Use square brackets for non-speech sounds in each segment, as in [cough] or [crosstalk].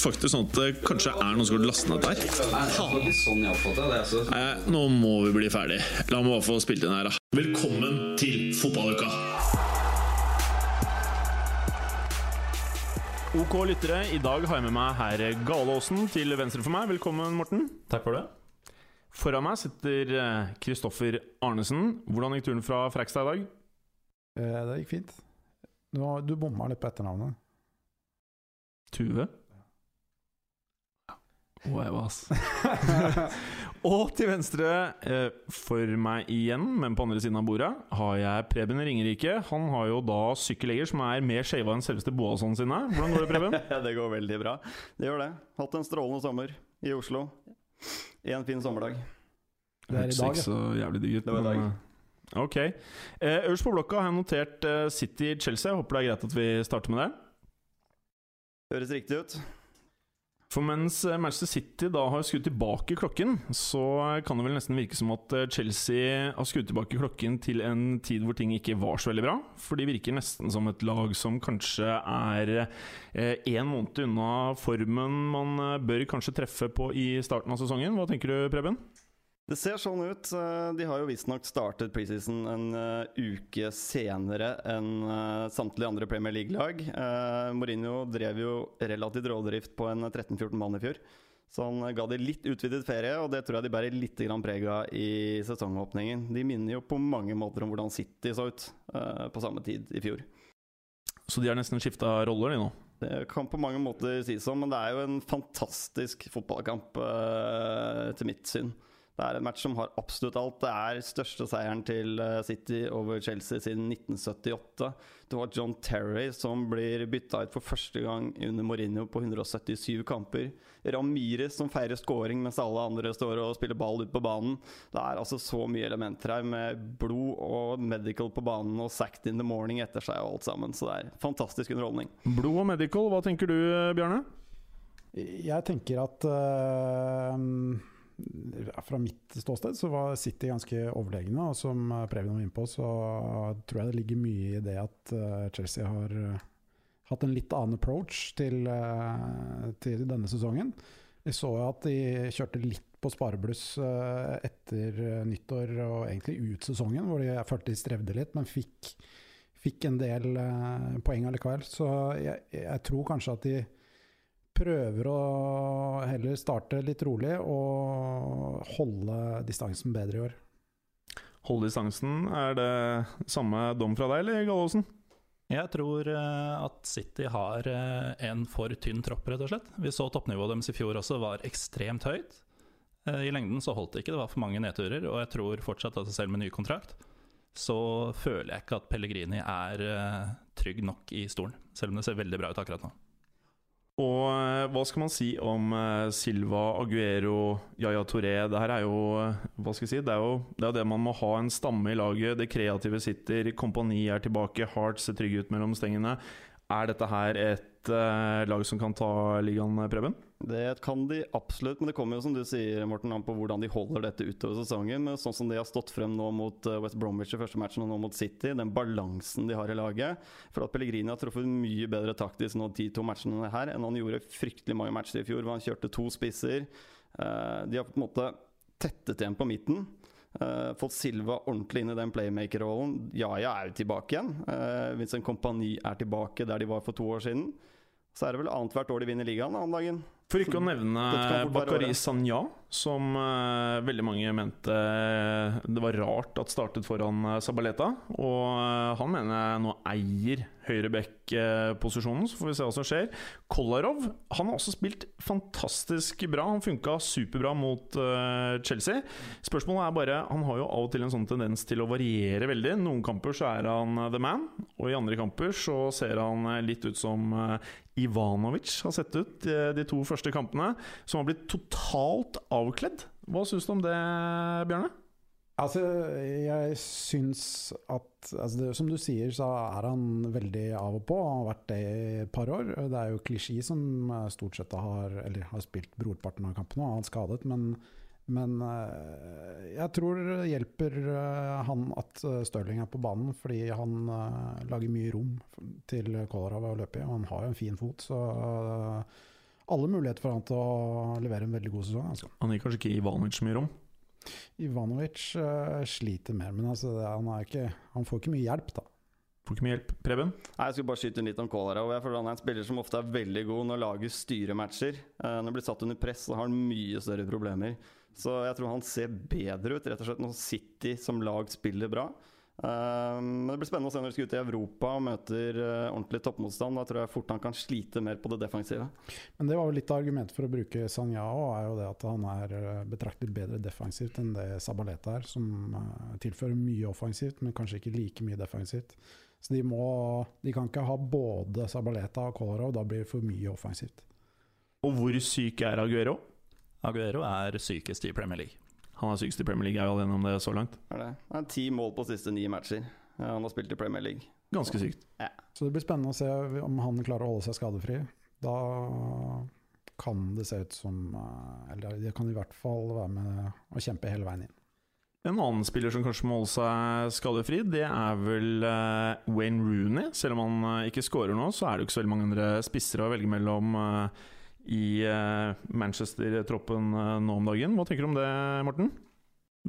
Faktisk sånn at det kanskje er noen som har lastet ned dette Nei, nå må vi bli ferdig. La meg bare få spilt inn her, da. Velkommen til fotballuka! Ok, lyttere. I dag har jeg med meg herr Galåsen til venstre for meg. Velkommen, Morten. Takk for det. Foran meg sitter Kristoffer Arnesen. Hvordan gikk turen fra Frekstad i dag? Eh, det gikk fint. Du, du bomma litt på etternavnet. Tuve? Wow, ass. [laughs] Og til venstre eh, for meg igjen, men på andre siden av bordet, har jeg Preben Ringerike. Han har jo da sykkelegger som er mer shava enn selveste Boasson sine. Hvordan går det, Preben? [laughs] det går veldig bra. Det gjør det. Hatt en strålende sommer i Oslo. En fin sommerdag. Det er i dag, ikke så jævlig digg ut. Det var i dag. eh, Ok. Eh, Øverst på blokka har jeg notert eh, City-Chelsea. Håper det er greit at vi starter med det. Høres riktig ut. For mens eh, Manchester City da har skrudd tilbake klokken, så kan det vel nesten virke som at eh, Chelsea har skrudd tilbake klokken til en tid hvor ting ikke var så veldig bra. For de virker nesten som et lag som kanskje er én måned unna formen man eh, bør kanskje treffe på i starten av sesongen. Hva tenker du, Preben? Det ser sånn ut. Eh, De har jo visstnok startet preseason en eh, uke senere enn eh, samtlige andre Premier League-lag. Mourinho drev jo relativt rådrift på en 13-14 mann i fjor. Så han ga de litt utvidet ferie, og det tror jeg de bærer litt preg av i sesongåpningen. De minner jo på mange måter om hvordan City så ut på samme tid i fjor. Så de har nesten skifta roller, de nå. Det kan på mange måter sies sånn, men det er jo en fantastisk fotballkamp til mitt syn. Det er en match som har absolutt alt. Det er største seieren til eh, City over Chelsea siden 1978. Du har John Terry som blir bytta ut for første gang under Mourinho på 177 kamper. Ramirez som feirer scoring mens alle andre står og spiller ball ut på banen. Det er altså så mye elementer her med blod og medical på banen og sacked in the morning etter seg og alt sammen. Så det er fantastisk underholdning. Blod og medical, hva tenker du, Bjarne? Jeg tenker at eh, Fra mitt ståsted så var City ganske overlegne. Og som Preben var inne på, så tror jeg det ligger mye i det at eh, Chelsea har eh, hatt en litt annen approach til, eh, til denne sesongen. Vi så at de kjørte litt på sparebluss etter nyttår og egentlig ut sesongen, hvor de, jeg følte de strevde litt, men fikk, fikk en del poeng allikevel. Så jeg, jeg tror kanskje at de prøver å heller starte litt rolig og holde distansen bedre i år. Holde distansen. Er det samme dom fra deg, eller Gallosen? Jeg tror eh, at City har eh, en for tynn tropp, rett og slett. Vi så toppnivået deres i fjor også var ekstremt høyt. Eh, I lengden så holdt det ikke, det var for mange nedturer. Og jeg tror fortsatt at selv med ny kontrakt, så føler jeg ikke at Pellegrini er trygg nok i stolen. Selv om det ser veldig bra ut akkurat nå. Og eh, hva skal man si om eh, Silva, Aguero, Yaya Toré? Det her er jo eh, Hva skal jeg si? Det er jo det, er det man må ha en stamme i laget. Det kreative sitter, kompani er tilbake, Hearts ser trygg ut mellom stengene. Er dette her et uh, lag som kan ta ligaen, Preben? Det kan de absolutt, men det kommer jo som du sier Morten, an på hvordan de holder dette utover sesongen. Men sånn som de har stått frem nå mot eh, West Bromwich i første matchen og nå mot City, den balansen de har i laget For at Pellegrini har truffet mye bedre taktisk nå de to matchene her enn han gjorde fryktelig mange matcher i fjor, hvor han kjørte to spisser. Eh, De har på en måte tettet igjen på midten. Eh, fått Silva ordentlig inn i den playmaker-rollen. Jaja er jo tilbake igjen. Uh, Vincent Kompani er tilbake der de var for to år siden. Så er det vel annethvert år de vinner ligaen om dagen. For ikke å nevne Bakari. Sanja, som uh, veldig mange mente eh, det var rart at startet foran uh, Sabaleta. Og uh, han mener jeg nå eier høyreback-posisjonen, så får vi se hva som skjer. Kolarov han har også spilt fantastisk bra. Han funka superbra mot uh, Chelsea. Spørsmålet er bare Han har jo av og til en sånn tendens til å variere veldig. Noen kamper så er han eh, the man, og i andre kamper så ser han eh, litt ut som eh, Ivanovic har sett ut eh, de to første kampene, som har blitt totalt avkledd. Hva syns du om det, Bjørne? Altså, jeg syns at altså det, Som du sier, så er han veldig av og på. Han har vært det i et par år. Det er jo Klisjé som eh, stort sett har, har spilt brorparten av kampene, og han skadet. Men, men eh, jeg tror det hjelper eh, han at Stirling er på banen, fordi han lager mye rom til Kolarov å løpe i. Og han har jo en fin fot, så alle muligheter for han til å levere en veldig god sesong. Altså. Han gir kanskje ikke Ivanovic mye rom? Ivanovic uh, sliter mer, men altså, han, ikke, han, får ikke mye hjelp, da. Får ikke mye hjelp. Preben? Nei, Jeg skulle bare skyte litt om Kolarov. Jeg føler Han er en spiller som ofte er veldig god når laget styrer matcher. Uh, når han blir satt under press, så har han mye større problemer. Så jeg tror han ser bedre ut rett og slett når City som lag spiller bra. Ehm, men det blir spennende å se når de skal ut i Europa og møter uh, ordentlig toppmotstand. Da tror jeg fort han kan slite mer på det defensive. Men det var jo litt av argumentet for å bruke Sanjao, er jo det at han er uh, betraktelig bedre defensivt enn det Sabaleta er, som uh, tilfører mye offensivt, men kanskje ikke like mye defensivt. Så de, må, de kan ikke ha både Sabaleta og Kolarov, da blir det for mye offensivt. Og hvor syk er Aguero? Aguero er sykest i Premier League. Han er sykest i Premier League, er jo alene om det så langt. Er det? Han har ti mål på siste ni matcher. Han har spilt i Premier League. Ganske sykt. Ja. Så det blir spennende å se om han klarer å holde seg skadefri. Da kan det se ut som eh, Eller det kan i hvert fall være med å kjempe hele veien inn. En annen spiller som kanskje må holde seg skadefri, det er vel uh, Wayne Rooney. Selv om han uh, ikke scorer nå, så er det jo ikke så veldig mange andre spisser å velge mellom. Uh, i eh, Manchester-troppen eh, nå om dagen. Hva tenker du om det, Morten?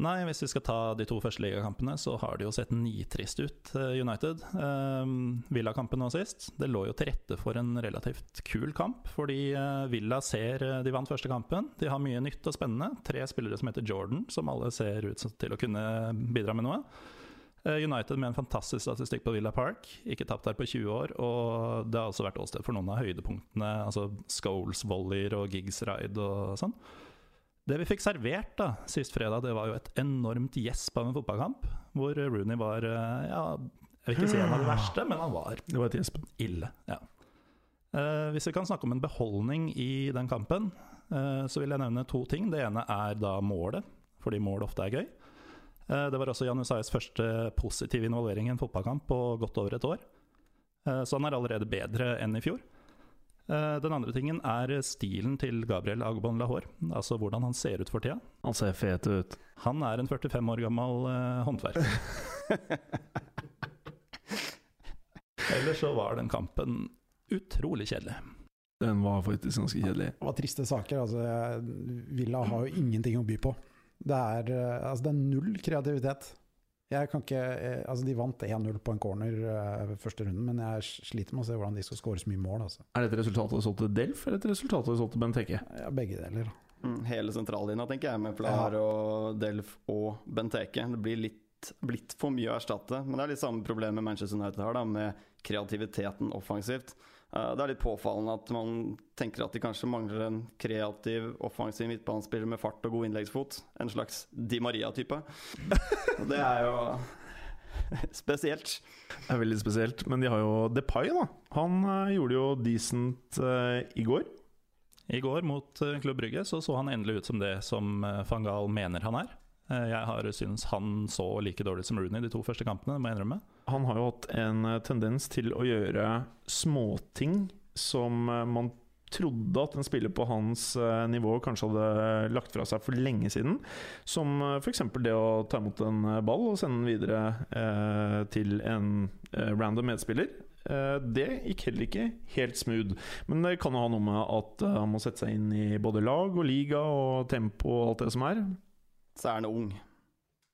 Nei, hvis vi skal ta de to første ligakampene, så har det jo sett nitrist ut, eh, United. Um, Villa-kampen nå sist. Det lå jo til rette for en relativt kul kamp, fordi Villa ser de vant første kampen. De har mye nytt og spennende. Tre spillere som heter Jordan, som alle ser ut til å kunne bidra med noe. Eh, United med en fantastisk statistikk på Villa Park. Ikke tapt her på 20 år. Og det har også vært åsted for noen av høydepunktene. Altså Scholes volleyer og Gigs-ride og sånn. Det vi fikk servert da sist fredag, det var jo et enormt gjesp av en fotballkamp. Hvor Rooney var eh, ja, Jeg vil ikke si en av de verste, men han var Det var et gjesp. ille. ja. Uh, hvis vi kan snakke om en beholdning i den kampen, uh, så vil jeg nevne to ting. Det ene er da målet, fordi mål ofte er gøy. Eh, det var også Jan Usais første positive involvering i en fotballkamp på godt over et år. Eh, så han er allerede bedre enn i fjor. Eh, den andre tingen er stilen til Gabriel Agbon Lahore. Altså hvordan han ser ut for tida. Han ser fet ut. Han er en 45 år gammel uh, håndverker. [laughs] Ellers så var den kampen utrolig kjedelig. Den var faktisk ganske kjedelig. Det var triste saker. Altså, Villa har jo ingenting å by på. Det er, eh, altså det er null kreativitet. Jeg kan ikke, eh, altså De vant 1-0 på en corner uh, første runden, men jeg sliter med å se hvordan de skal skåre så mye mål. Altså. Er dette resultatet de solgte Delf, eller et resultat de solgte Benteke? Ja, begge deler. Mm, hele sentrallinja tenker jeg med Plar ja. og Delf og Benteke. Det blir litt, blitt for mye å erstatte. Men det er litt samme problem med Manchester United har, da, med kreativiteten offensivt. Eh, det er litt påfallende at man tenker at de kanskje mangler en kreativ, offensiv midtbanespiller med fart og god innleggsfot. En slags Di Maria-type. [laughs] det er jo [laughs] spesielt. Det er veldig spesielt. Men de har jo Depay, da. Han uh, gjorde jo decent uh, i går. I går mot Klubb Brygge så, så han endelig ut som det som van Gaal mener han er. Eh, jeg har syntes han så like dårlig som Rooney de to første kampene, må jeg innrømme. Han har jo hatt en eh, tendens til å gjøre småting som eh, man trodde at en spiller på hans nivå kanskje hadde lagt fra seg for lenge siden. Som f.eks. det å ta imot en ball og sende den videre til en random medspiller. Det gikk heller ikke helt smooth. Men det kan jo ha noe med at han må sette seg inn i både lag og liga og tempo og alt det som er så er han ung.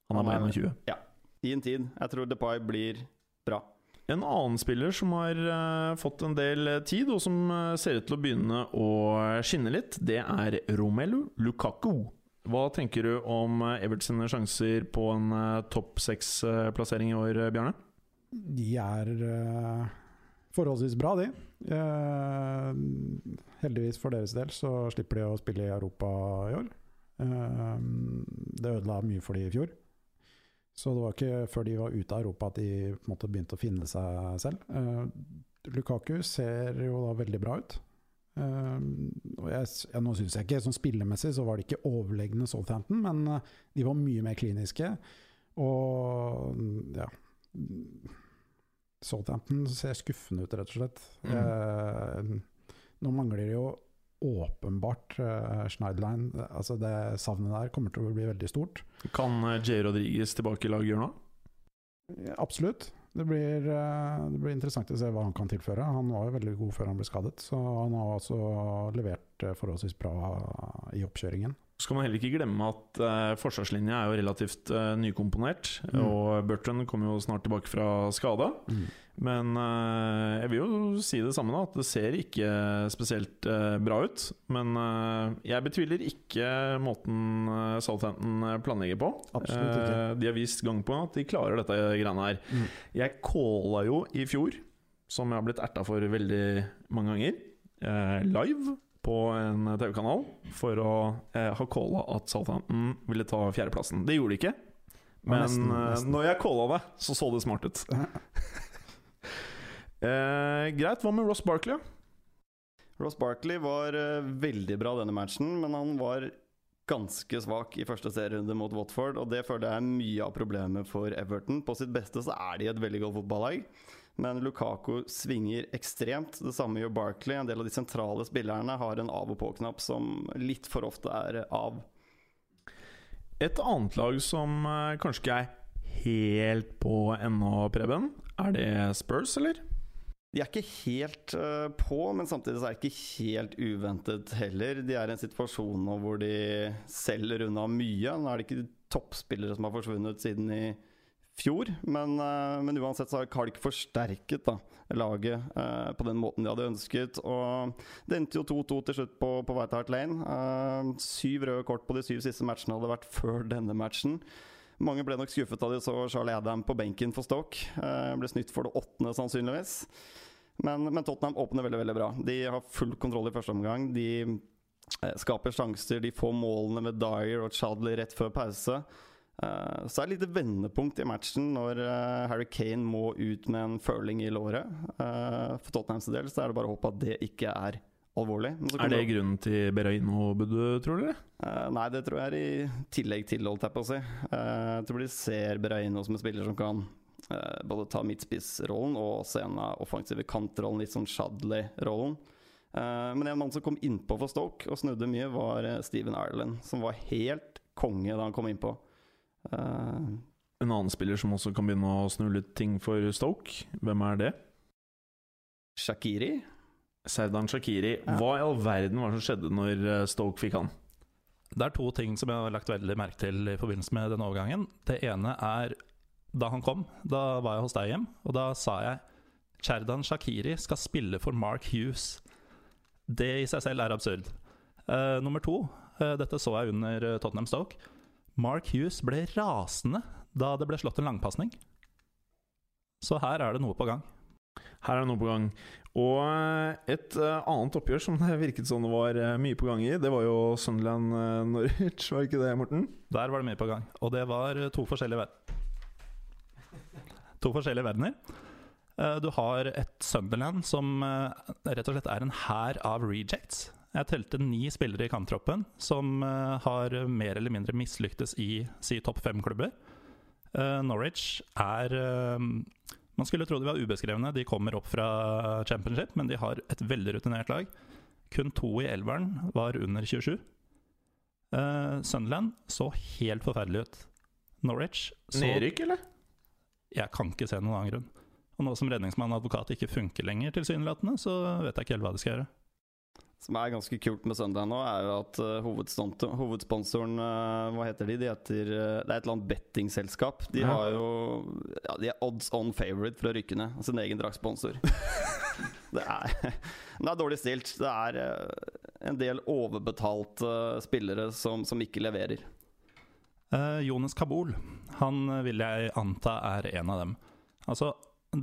Han er bare 21? Ja. I en tid. Jeg tror Depay blir bra. En annen spiller som har uh, fått en del eh, tid, og som uh, ser ut til å begynne å skinne litt, det er Romelu Lukaku. Hva tenker du om Everts sjanser på en uh, topp seks-plassering i år, Bjarne? De er forholdsvis bra, de. heldigvis for deres del så slipper de å spille i Europa i år. Ehm, det ødela mye for de i fjor. Så det var ikke før de var ute av Europa at de på en måte begynte å finne seg selv. Ehm, Lukaku ser jo da veldig bra ut. Uh, og jeg, jeg, nå syns jeg ikke sånn spillemessig så var de ikke overlegne Southampton, men eh, de var mye mer kliniske. Og ja Southampton ser skuffende ut, rett og slett. Mm. Uh, nå mangler de jo åpenbart uh, Schneiderlein. Altså det savnet der kommer til å bli veldig stort. Kan Jay J. Rodriguez tilbake i laget gjøre noe? Ja, absolutt. Det blir, uh, det blir interessant å se hva han kan tilføre. Han var jo veldig god før han ble skadet, så han har også levert eh, forholdsvis bra i oppkjøringen. Så skal man heller ikke glemme at uh, forsvarslinja er jo relativt uh, nykomponert. Mm. Og Burton kommer jo snart tilbake fra skade. Men eh, jeg vil jo si det samme, da. At det ser ikke spesielt eh, bra ut. Men eh, jeg betviler ikke måten Southampton planlegger på. Absolutt ikke. Eh, de har vist gang på at de klarer dette greiene her. Mm. Jeg calla jo i fjor, som jeg har blitt erta for veldig mange ganger, eh, live på en TV-kanal for å eh, ha calla at Southampton ville ta fjerdeplassen. Det gjorde de ikke. Men nesten- nesten. når jeg calla det, så så det smart ut. [laughs] Eh, greit, hva med Ross Barkley? Ross Barkley var eh, veldig bra denne matchen, men han var ganske svak i første serierunde mot Watford, og det føler jeg er mye av problemet for Everton. På sitt beste så er de et veldig godt fotballag, men Lukaku svinger ekstremt. Det samme gjør Barkley. En del av de sentrale spillerne har en av og på-knapp som litt for ofte er av. Et annet lag som eh, kanskje ikke er helt på ennå, Preben, er det Spurs, eller? De er ikke helt eh, på, men samtidig så er det ikke helt uventet heller. De er i en situasjon nå hvor de selger unna mye. Nå er det ikke toppspillere som har forsvunnet siden i fjor, men, eh, men uansett så har de ikke forsterket da, laget eh, på den måten de hadde ønsket. Og det endte jo 2-2 til slutt på, på White Hart Lane. Syv røde kort på de syv siste matchene hadde vært før denne matchen. Mange ble nok skuffet da de så Charlie Adam på benken for Stoke. Eh, ble snytt for det åttende, sannsynligvis. Men, men Tottenham åpner veldig veldig bra. De har full kontroll i første omgang. De eh, skaper sjanser, de får målene med Dyer og Chadley rett før pause. Eh, så er det et lite vendepunkt i matchen når Harry Kane må ut med en føling i låret. For Tottenhams del så er det bare å håpe at det ikke er alvorlig. Er det grunnen til Beraino-budet, tror dere? Uh, nei, det tror jeg er i tillegg til, holdt jeg på å si. Uh, jeg tror de ser Beraino som en spiller som kan uh, både ta midtspissrollen og også en av offensive kantrollen, litt sånn Shadley-rollen. Eh, men en mann som kom innpå for Stoke og snudde mye, var eh, Steven Ireland, som var helt konge da han kom innpå. Uh, En annen spiller som også kan begynne å snu litt ting for Stoke, hvem er det? Shakiri Serdan Shakiri. Ja. Hva i all verden var det som skjedde når eh, Stoke fikk han? Det er to ting som jeg har lagt veldig merke til i forbindelse med denne overgangen. Det ene er da han kom. Da var jeg hos deg hjem, og da sa jeg Cherdan Shakiri skal spille for Mark Hughes. Det i seg selv er absurd. Uh, nummer to, uh, dette så jeg under Tottenham Stoke. Mark Hughes ble rasende da det ble slått en langpasning. Så her er det noe på gang. Her er det noe på gang. Og eh, et eh, annet oppgjør som [laughs] det virket som det var eh, mye på gang i, det var jo Sunderland eh, Norwich, var ikke det, Morten? Der var det mye på gang. Og det var to forskjellige verdener. To forskjellige verdener. Du har et Sunderland som rett og slett er en hær av rejects. Jeg telte ni spillere i kamptroppen som har mer eller mindre mislyktes i si topp fem-klubber. Norwich er Man skulle tro de var ubeskrevne. De kommer opp fra championship, men de har et veldig rutinert lag. Kun to i elveren var under 27. Uh, Sunderland så helt forferdelig ut. Norwich så Nedrykk, eller? Jeg kan ikke se noen annen grunn. Og nå som redningsmann og advokat ikke funker lenger, tilsynelatende, så vet jeg ikke helt hva de skal gjøre. Som er ganske kult med Sunday nå, er jo at uh, hovedsponsoren, uh, Hva heter de? de heter, uh, det er et eller annet bettingselskap. De Ja. har jo ja, De er odds on favorite for å rykke ned. Sin egen draktsponsor. [laughs] det, er, det er dårlig stilt. Det er en del overbetalte spillere som, som ikke leverer. Eh, Jonas Kabul, han eh, vil jeg anta er en av dem. Altså,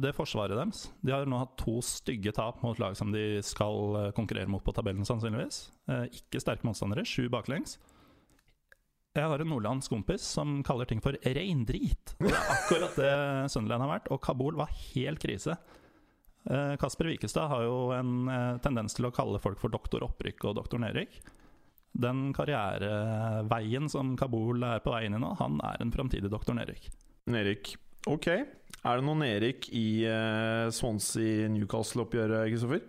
det forsvaret deres De har nå hatt to stygge tap mot lag som de skal eh, konkurrere mot på tabellen, sannsynligvis. Eh, ikke sterke motstandere, sju baklengs. Jeg har en nordlandsk kompis som kaller ting for reindrit. Det er akkurat det [laughs] Sunderland har vært, og Kabul var helt krise. Eh, Kasper Wikestad har jo en tendens til å kalle folk for doktor opprykk og doktor nedrykk. Den karriereveien som Kabul er på vei inn i nå, han er en framtidig doktor Erik. Erik. Ok. Er det noen Erik i uh, Swansea-Newcastle-oppgjøret, Kristoffer?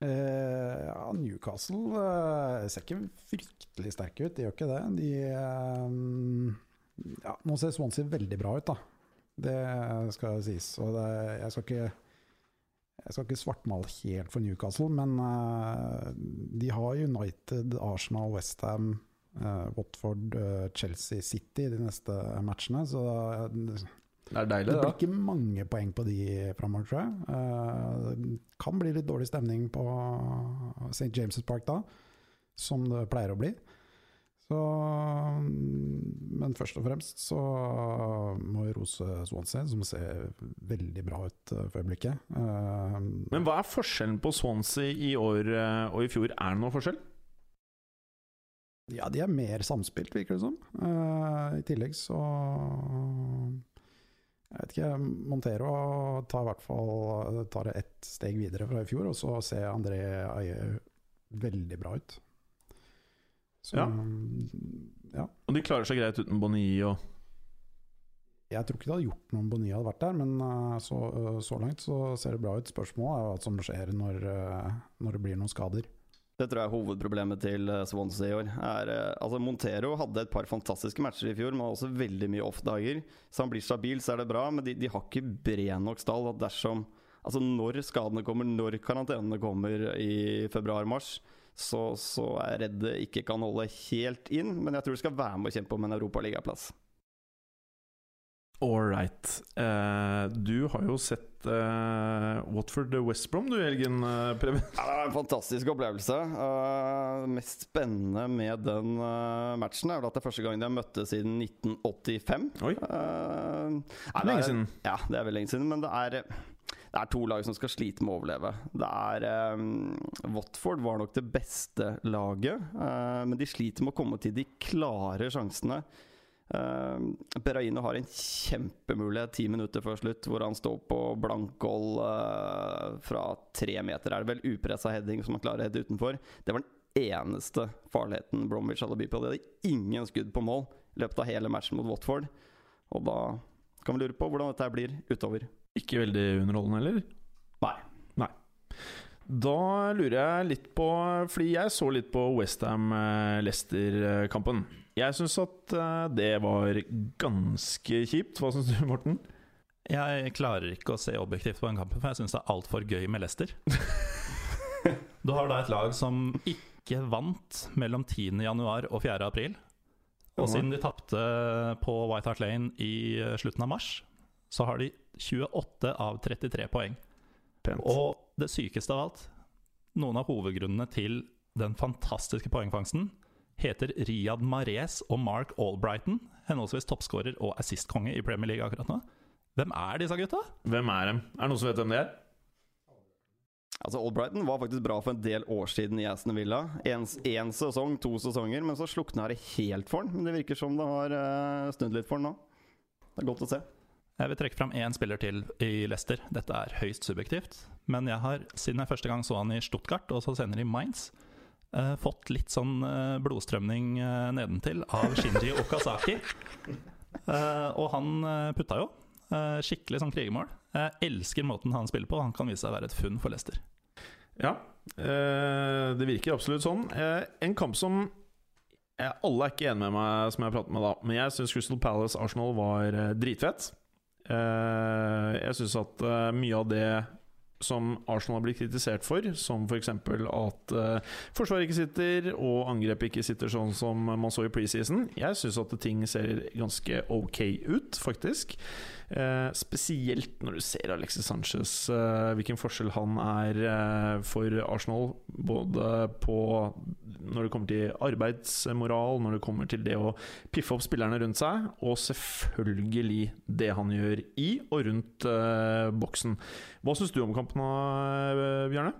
Uh, ja, Newcastle uh, ser ikke fryktelig sterke ut, de gjør ikke det. De eh, ja, Nå ser Swansea veldig bra ut, da. Det skal sies. Og det, jeg skal ikke jeg skal ikke svartmale helt for Newcastle, men de har United, Arsenal, Westham, Watford, uh, Chelsea City de neste matchene. Så det er deilig, det blir ikke mange poeng på de framover, tror jeg. Uh, kan bli litt dårlig stemning på St. James' Park da, som det pleier å bli. Så, men først og fremst så må vi rose Swansea, som ser veldig bra ut for øyeblikket. Men hva er forskjellen på Swansea i år og i fjor? Er det noe forskjell? Ja, de er mer samspilt, virker det som. I tillegg så Jeg vet ikke, Montero tar i hvert fall tar det ett steg videre fra i fjor, og så ser André Aie veldig bra ut. Så, ja. ja. Og de klarer seg greit uten Boni og Jeg tror ikke det hadde gjort noe om Boni hadde vært der, men så, så, langt så ser det bra ut. Spørsmålet er hva som skjer når, når det blir noen skader. Det tror jeg er hovedproblemet til Swansea i år. Er, altså Montero hadde et par fantastiske matcher i fjor, men også veldig mye off-dager. Så han blir stabil, så er det bra, men de, de har ikke bred nok stall. At dersom Altså når skadene kommer, når karantenene kommer i februar-mars, så, så er jeg redd det ikke kan holde helt inn. Men jeg tror det skal være med å kjempe om en europaligaplass. All right. Uh, du har jo sett uh, Watford West Brom du i helgen, uh, Preben. Ja, det var en fantastisk opplevelse. Uh, mest spennende med den matchen er vel at det er første gang de har møttes siden 1985. Oi. Uh, lenge siden. Ja, det er veldig lenge siden. Men det er det er to lag som skal slite med å overleve. Det er um, Watford var nok det beste laget, men de sliter med å komme til de klare sjansene. Uh, har en kjempemulighet ti minutter før slutt, hvor han står på blankgold uh, fra tre meter. Er det vel upressa heading som han klarer å hedde utenfor? Det var den eneste farligheten Bromwich hadde by på. De hadde ingen skudd på mål i løpet av hele matchen mot Watford. Og da kan vi lure på hvordan dette blir utover. Ikke veldig underholdende, heller? Nei. Da lurer jeg litt på Fordi jeg så litt på Westham-Lester-kampen. Jeg syns at eh, det var ganske kjipt. Hva syns du, Morten? Jeg klarer ikke å se objektivt på den kampen, for jeg syns det er altfor gøy med Leicester. [laughs] du har da et lag som ikke vant mellom 10.1 og 4.4. Og siden de tapte på White Hart Lane i slutten av mars, så har de 28 av 33 poeng. Pent. Og det sykeste av alt, noen av hovedgrunnene til den fantastiske poengfangsten, heter Riyad Mahrez og Mark Albrighton, henholdsvis toppskårer og assistkonge i Premier League akkurat nå. Hvem er disse gutta? Hvem er dem? Er det noen som vet hvem det er? Altså Albrighton var faktisk bra for en del år siden i Aston Villa. Én sesong, to sesonger, men så slukna det helt for han. Men det virker som det har uh, snudd litt for han nå. Det er godt å se. Jeg vil trekke fram én spiller til i Leicester. Dette er høyst subjektivt. Men jeg har, siden jeg første gang så han i Stuttgart, og så senere i Mainz, eh, fått litt sånn eh, blodstrømning eh, nedentil av Shinji Okazaki. [laughs] og han putta jo. skikkelig sånn krigermål. Jeg elsker måten han spiller på. Han kan vise seg å være et funn for Leicester. Ja, det virker absolutt sånn. en kamp som alle er ikke enige med meg, som jeg pratet med da. Men jeg syns Crystal Palace Arsenal var dritfett. Eh, jeg syns at eh, mye av det som Arsenal har blitt kritisert for, som f.eks. at uh, forsvaret ikke sitter og angrepet ikke sitter sånn som man så i preseason. Jeg syns at ting ser ganske ok ut, faktisk. Uh, spesielt når du ser Alexis Sanchez, uh, hvilken forskjell han er for Arsenal. Både på når det kommer til arbeidsmoral, når det kommer til det å piffe opp spillerne rundt seg, og selvfølgelig det han gjør i og rundt boksen. Hva syns du om kampen? eh, Bjørne?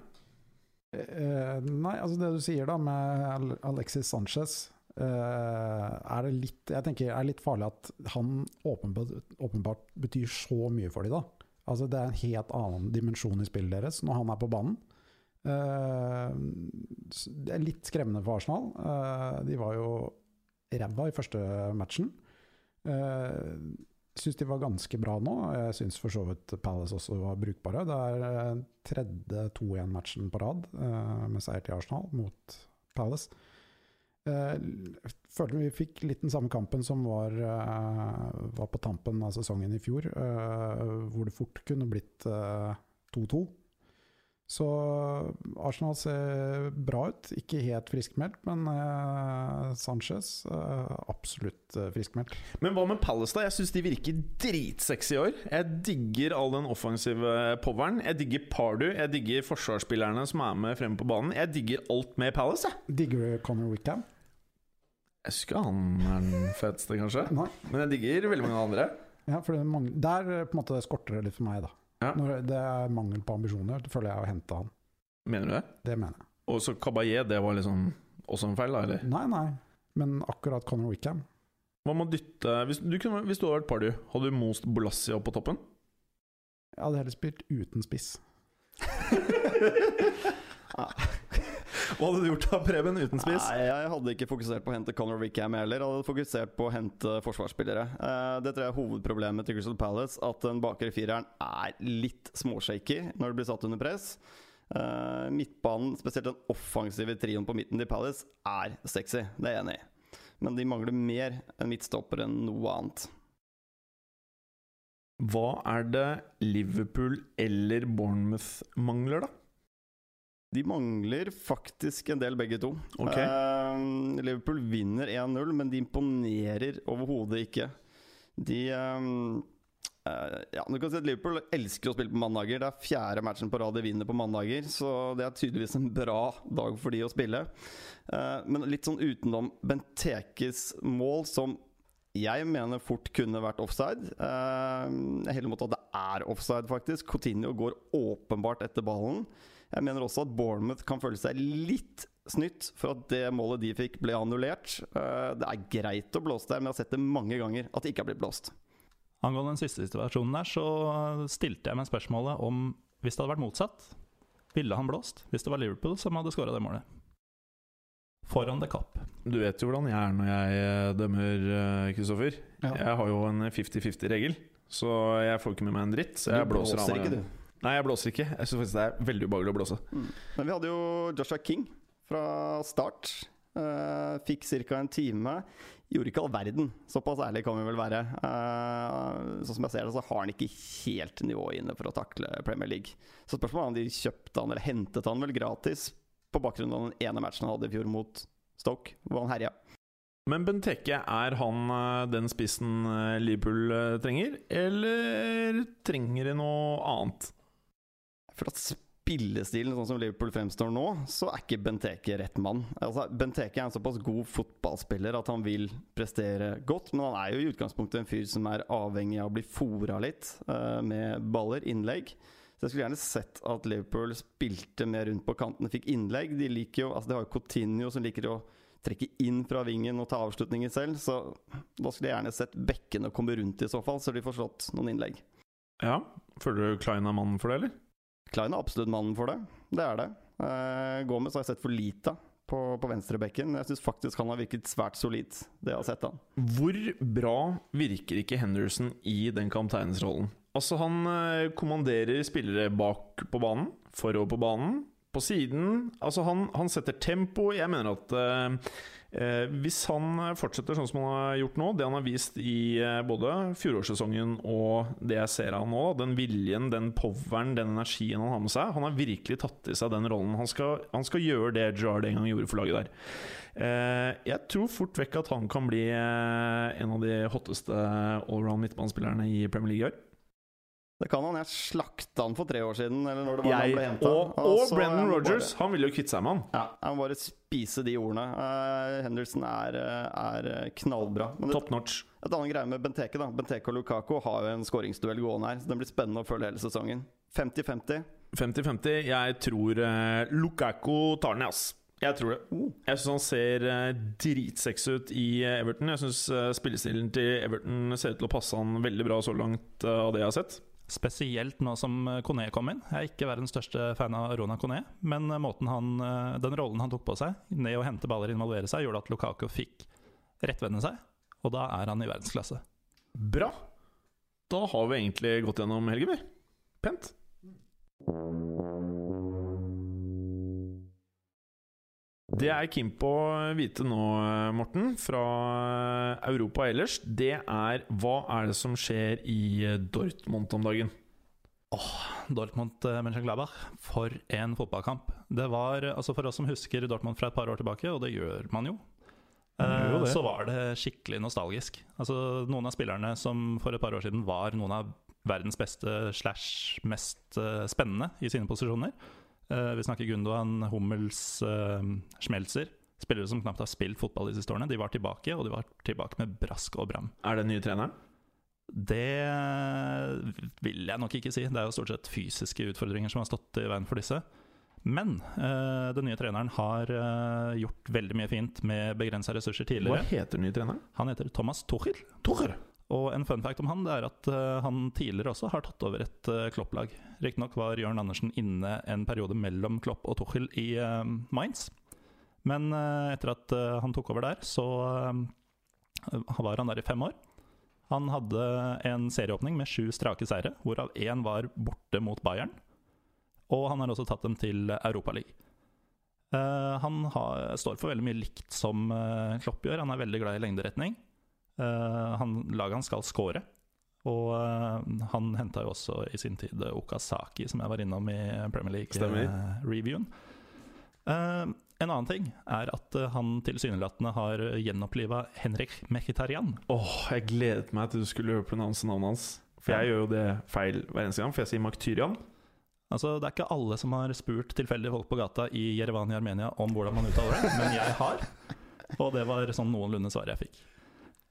Nei, altså det du sier da med Alexis Sanchez Er det litt Jeg tenker er litt farlig at han åpenbart, åpenbart betyr så mye for dem, da. Altså Det er en helt annen dimensjon i spillet deres når han er på banen. Eh, det er litt skremmende for Arsenal. Eh, de var jo ræva i første matchen. Uh, syns de var ganske bra nå. Jeg syns for så vidt Palace også var brukbare. Det er eh, tredje 2-1-matchen på rad eh, med seier til Arsenal mot Palace. Eh, følte vi fikk litt den samme kampen som var, eh, var på tampen av sesongen i fjor, eh, hvor det fort kunne blitt eh, 2-2. Så Arsenal ser bra ut. Ikke helt friskmeldt, men eh, Sanchez eh, absolutt eh, friskmeldt. Men hva med Palace, da? Jeg syns de virker dritsexy i år. Jeg digger all den offensive poweren. Jeg digger Pardu. Jeg digger forsvarsspillerne som er med fremme på banen. Jeg digger alt med Palace, jeg. Digger du Conor Wickham? Jeg syns ikke han er den feteste, kanskje. Nei. Men jeg digger veldig mange andre. Ja, for det mange, der på en måte skorter det litt for meg, da. Ja. Når det er mangel på ambisjoner, det føler jeg å hente han. Mener du det? Det mener jeg. Og så Kabaye, det var liksom også en feil, da? eller? Nei, nei, men akkurat Conor Wickham Hva med å dytte Hvis du, kunne, hvis du hadde vært party, hadde du most Bolassi opp på toppen? Jeg hadde heller spilt uten spiss. [laughs] Hva hadde du gjort da, Preben, uten spiss? Nei, jeg hadde ikke fokusert på å hente Conor Wickham heller. Jeg hadde fokusert på å hente forsvarsspillere. Eh, Det tror jeg er hovedproblemet til Crystal Palace. At den bakre fireren er litt småshaky når det blir satt under press. Eh, Midtbanen, spesielt den offensive trioen på midten til Palace, er sexy. Det er jeg enig i. Men de mangler mer enn midtstopper enn noe annet. Hva er det Liverpool eller Bournemouth mangler, da? De mangler faktisk en del, begge to. Okay. Uh, Liverpool vinner 1-0, men de imponerer overhodet ikke. De uh, uh, Ja, du kan si at Liverpool elsker å spille på mandager. Det er fjerde matchen på rad de vinner på mandager, så det er tydeligvis en bra dag for de å spille. Men litt sånn utenom Bentekes mål, som jeg mener fort kunne vært offside. Uh, heller mot at det er offside, faktisk. Coutinho går åpenbart etter ballen. Jeg mener også at Bournemouth kan føle seg litt snytt for at det målet de fikk, ble annullert. Eh, Det er greit å blåse der, men jeg har sett det mange ganger at det ikke har blitt blåst. Angående den siste situasjonen der, så stilte jeg meg spørsmålet om hvis det hadde vært motsatt, ville han blåst? Hvis det var Liverpool som hadde skåra det målet? Foran the cup. Du vet jo hvordan jeg er når jeg eh, dømmer, eh, Kristoffer. Ja. Jeg har jo en 50-50-regel, så jeg får ikke med meg en dritt. Så jeg Du blåser, blåser av meg. ikke, du. Nei, jeg blåser ikke. Jeg syns faktisk det er veldig ubehagelig å blåse. Men vi hadde jo Joshua King fra start. Uh, fikk ca. en time. Gjorde ikke all verden. Såpass ærlig kan vi vel være. Uh, sånn som jeg ser det, så har han ikke helt nivået inne for å takle Premier League. Så spørsmålet er om de kjøpte han eller hentet han vel gratis på bakgrunn av den ene matchen han hadde i fjor mot Stoke, hvor han herja. Men Benteke, er han eh, den spissen Liverpool trenger, eller trenger de noe annet? For at spillestilen sånn som Liverpool fremstår nå, så er ikke Benteke rett mann. Altså, Benteke er en såpass god fotballspiller at han vil prestere godt, men han er jo i utgangspunktet en fyr som er avhengig av å bli fora litt uh, med baller, innlegg. Så jeg skulle gjerne sett at Liverpool spilte mer rundt på kantene, fikk innlegg. De liker jo, altså De har jo Coutinho som liker å trekke inn fra vingen og ta avslutninger selv, så da skulle jeg gjerne sett bekkene komme rundt i så fall, så de får slått noen innlegg. Ja, Føler du Klein er mannen for det, eller? Klein er absolutt mannen for det. Det er det. Uh, Gomez har jeg sett for lite på, på venstrebekken. Jeg syns faktisk han har virket svært solid, det jeg har sett han. Hvor bra virker ikke Henderson i den kapteinsrollen? Altså, han uh, kommanderer spillere bak på banen, forover på banen, på siden. Altså, han, han setter tempo. Jeg mener at eh, hvis han fortsetter sånn som han har gjort nå, det han har vist i eh, både fjorårssesongen og det jeg ser av han nå, den viljen, den poweren, den energien han har med seg Han har virkelig tatt i seg den rollen. Han skal, han skal gjøre det Gerard en gang gjorde for laget der. Eh, jeg tror fort vekk at han kan bli eh, en av de hotteste allround midtbanespillerne i Premier League i år. Det kan han. Jeg slakta han for tre år siden, eller når det var Jeg, han ble hentet. og, Og og Brendan jeg bare- han ville jo kvitte seg med han. Ja, jeg må bare spise de ordene. Uh, Henderson er, eh, er knallbra. Men Top notch. et annet greie med Benteke da Benteke og Lukaku har jo en skåringsduell gående her, så den blir spennende å følge hele sesongen. 50-50. 50-50. Jeg tror uh, Lukaku tar den, ass. Jeg tror det. Oh. Jeg syns han ser dritsexy ut i eh, Everton. Jeg syns spillestilen til Everton ser ut til å passe han veldig bra så langt eh, av det jeg har sett. Spesielt nå som Kone kom inn. Jeg er ikke verdens største fan av Rona Kone, men måten han, eh, den rollen han tok på seg, ned å hente baller, involvere seg, gjorde at Lukaku fikk rettvende seg, og da er han i verdensklasse. Bra. Da har vi egentlig gått gjennom helgen, vi. Pent. Det jeg er keen på å vite nå, Morten, fra Europa ellers, det er hva er det som skjer i Dortmund om dagen? Åh, Dortmund Mönchenglaber. Mönchengladbach, for en fotballkamp. Det var, altså For oss som husker Dortmund fra et par år tilbake, og det gjør man jo, Man gjør eh, så var det skikkelig nostalgisk. Altså Noen av spillerne som for et par år siden var noen av verdens beste slash mest eh, spennende i sine posisjoner. Eh, vi snakker Gundogan, Hummels, uh, Schmelzer. Spillere som knapt har spilt fotball de siste årene. De var tilbake, og de var tilbake med brask og bram. Er det den nye treneren? Det vil jeg nok ikke si. Det er jo stort sett fysiske utfordringer som har stått i veien for disse. Men eh, den nye treneren har eh, gjort veldig mye fint med begrensa ressurser tidligere. Hva heter den nye treneren? Han heter Thomas Tuchel. Torre. Og en fun fact om han det er at eh, han tidligere også har tatt over et uh, Klopp-lag. Riktignok var Jørn Andersen inne en periode mellom Klopp og Tuchel i eh, Mainz. Men eh, etter at eh, han tok over der, så eh, var han der i fem år. Han hadde en serieåpning med sju strake seire, hvorav én var borte mot Bayern. Og han har også tatt dem til Europaligaen. Uh, han har, står for veldig mye likt som eh, Klopp gjør. Han er veldig glad i lengderetning. Eh, han, laget han skal score. Og eh, han henta jo også i sin tid Okasaki, som jeg var innom i Premier. League-reviewen. en annen ting er at eh, han tilsynelatende har gjenoppliva Henrik Mkhitarian. Åh, jeg gledet meg til du skulle høre prononse navnet hans. For jeg gjør jo det feil hver eneste gang, for jeg sier Maktyrian. Altså, Det er ikke alle som har spurt tilfeldige folk på gata i Jerevan i Armenia om hvordan man uttaler det, men jeg har. Og det var sånn noenlunde svaret jeg fikk.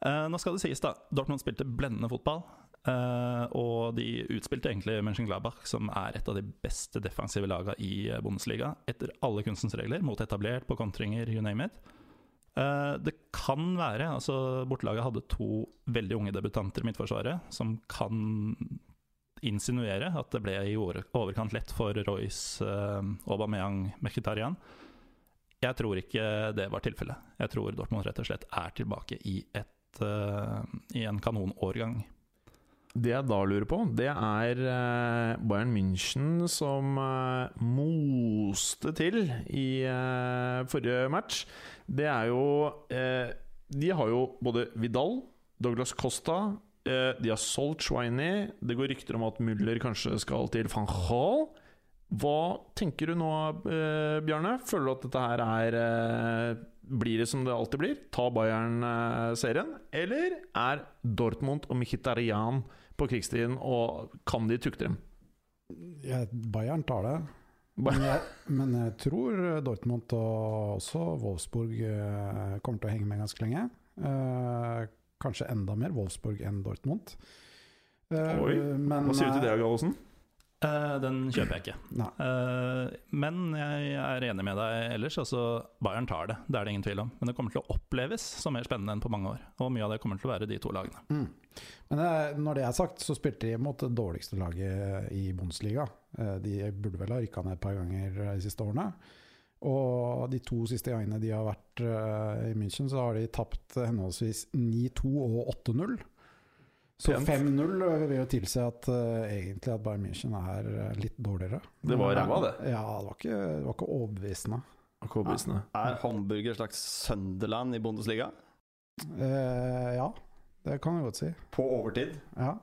Eh, nå skal det sies, da. Dortmund spilte blendende fotball. eh, og de utspilte egentlig Mönchengladbach, som er et av de beste defensive lagene i eh, Bundesliga, etter alle kunstens regler, mot etablert, på kontringer, you name it. Det kan være altså Bortelaget hadde to veldig unge debutanter i Midtforsvaret, som kan insinuere at det ble i overkant lett for Royce, Aubameyang, Mkhitarian. Jeg tror ikke det var tilfellet. Jeg tror Dortmund rett og slett er tilbake i, et, eh, i en kanonårgang. Det jeg da lurer på, det er eh, Bayern München som eh, moste til i forrige match. Det er jo De har jo både Vidal, Douglas Costa De har solgt Schweini. Det går rykter om at Müller kanskje skal til van Gaal. Hva tenker du nå, eh, Bjarne? Føler du at dette her er eh, Blir det som det alltid blir? Ta Bayern-serien? Eller er Dortmund og Mkhitarian på krigstiden, og kan de tukte dem? Ja, Bayern tar det. Men jeg, men jeg tror Dortmund og også Wolfsburg eh, kommer til å henge med ganske lenge. Eh, kanskje enda mer Wolfsburg enn Dortmund. Eh, Oi, men, Hva sier du til det, Gallosen? Eh, den kjøper jeg ikke. Eh, men jeg er enig med deg ellers. Altså, Bayern tar det, det er det ingen tvil om. Men det kommer til å oppleves som mer spennende enn på mange år. Og mye av det kommer til å være de to lagene. Mm. Men eh, når det er sagt, så spilte de mot det dårligste laget i Bundesliga. De burde vel ha rykka ned et par ganger de siste årene. Og de to siste gangene de har vært i München, så har de tapt henholdsvis 9-2 og 8-0. Så 5-0 vil jo tilsi at uh, egentlig at Bayern München er eh, litt dårligere. Det var ræva, det. Ja, det var ikke, det var ikke overbevisende. Akkurat Er Hamburg et slags Sunderland i Bundesliga? Uh, ja, det kan jeg godt si. På overtid? Ja.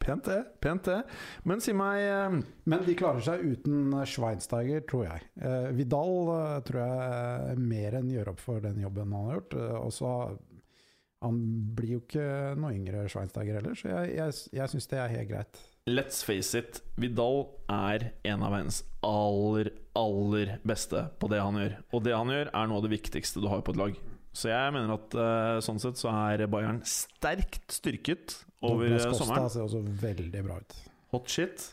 Pent det. pent det Men si meg Men de klarer seg uten Schweinsteiger, tror jeg. Vidal tror jeg mer enn gjør opp for den jobben han har gjort. Og så Han blir jo ikke noe yngre Schweinsteiger heller, så jeg, jeg, jeg syns det er helt greit. Let's face it, Vidal er en av verdens aller, aller beste på det han gjør. Og det han gjør, er noe av det viktigste du har på et lag. Så jeg mener at eh, sånn sett så er Bayern sterkt styrket over Douglas eh, Costa sommeren. ser også veldig bra ut. Hot shit.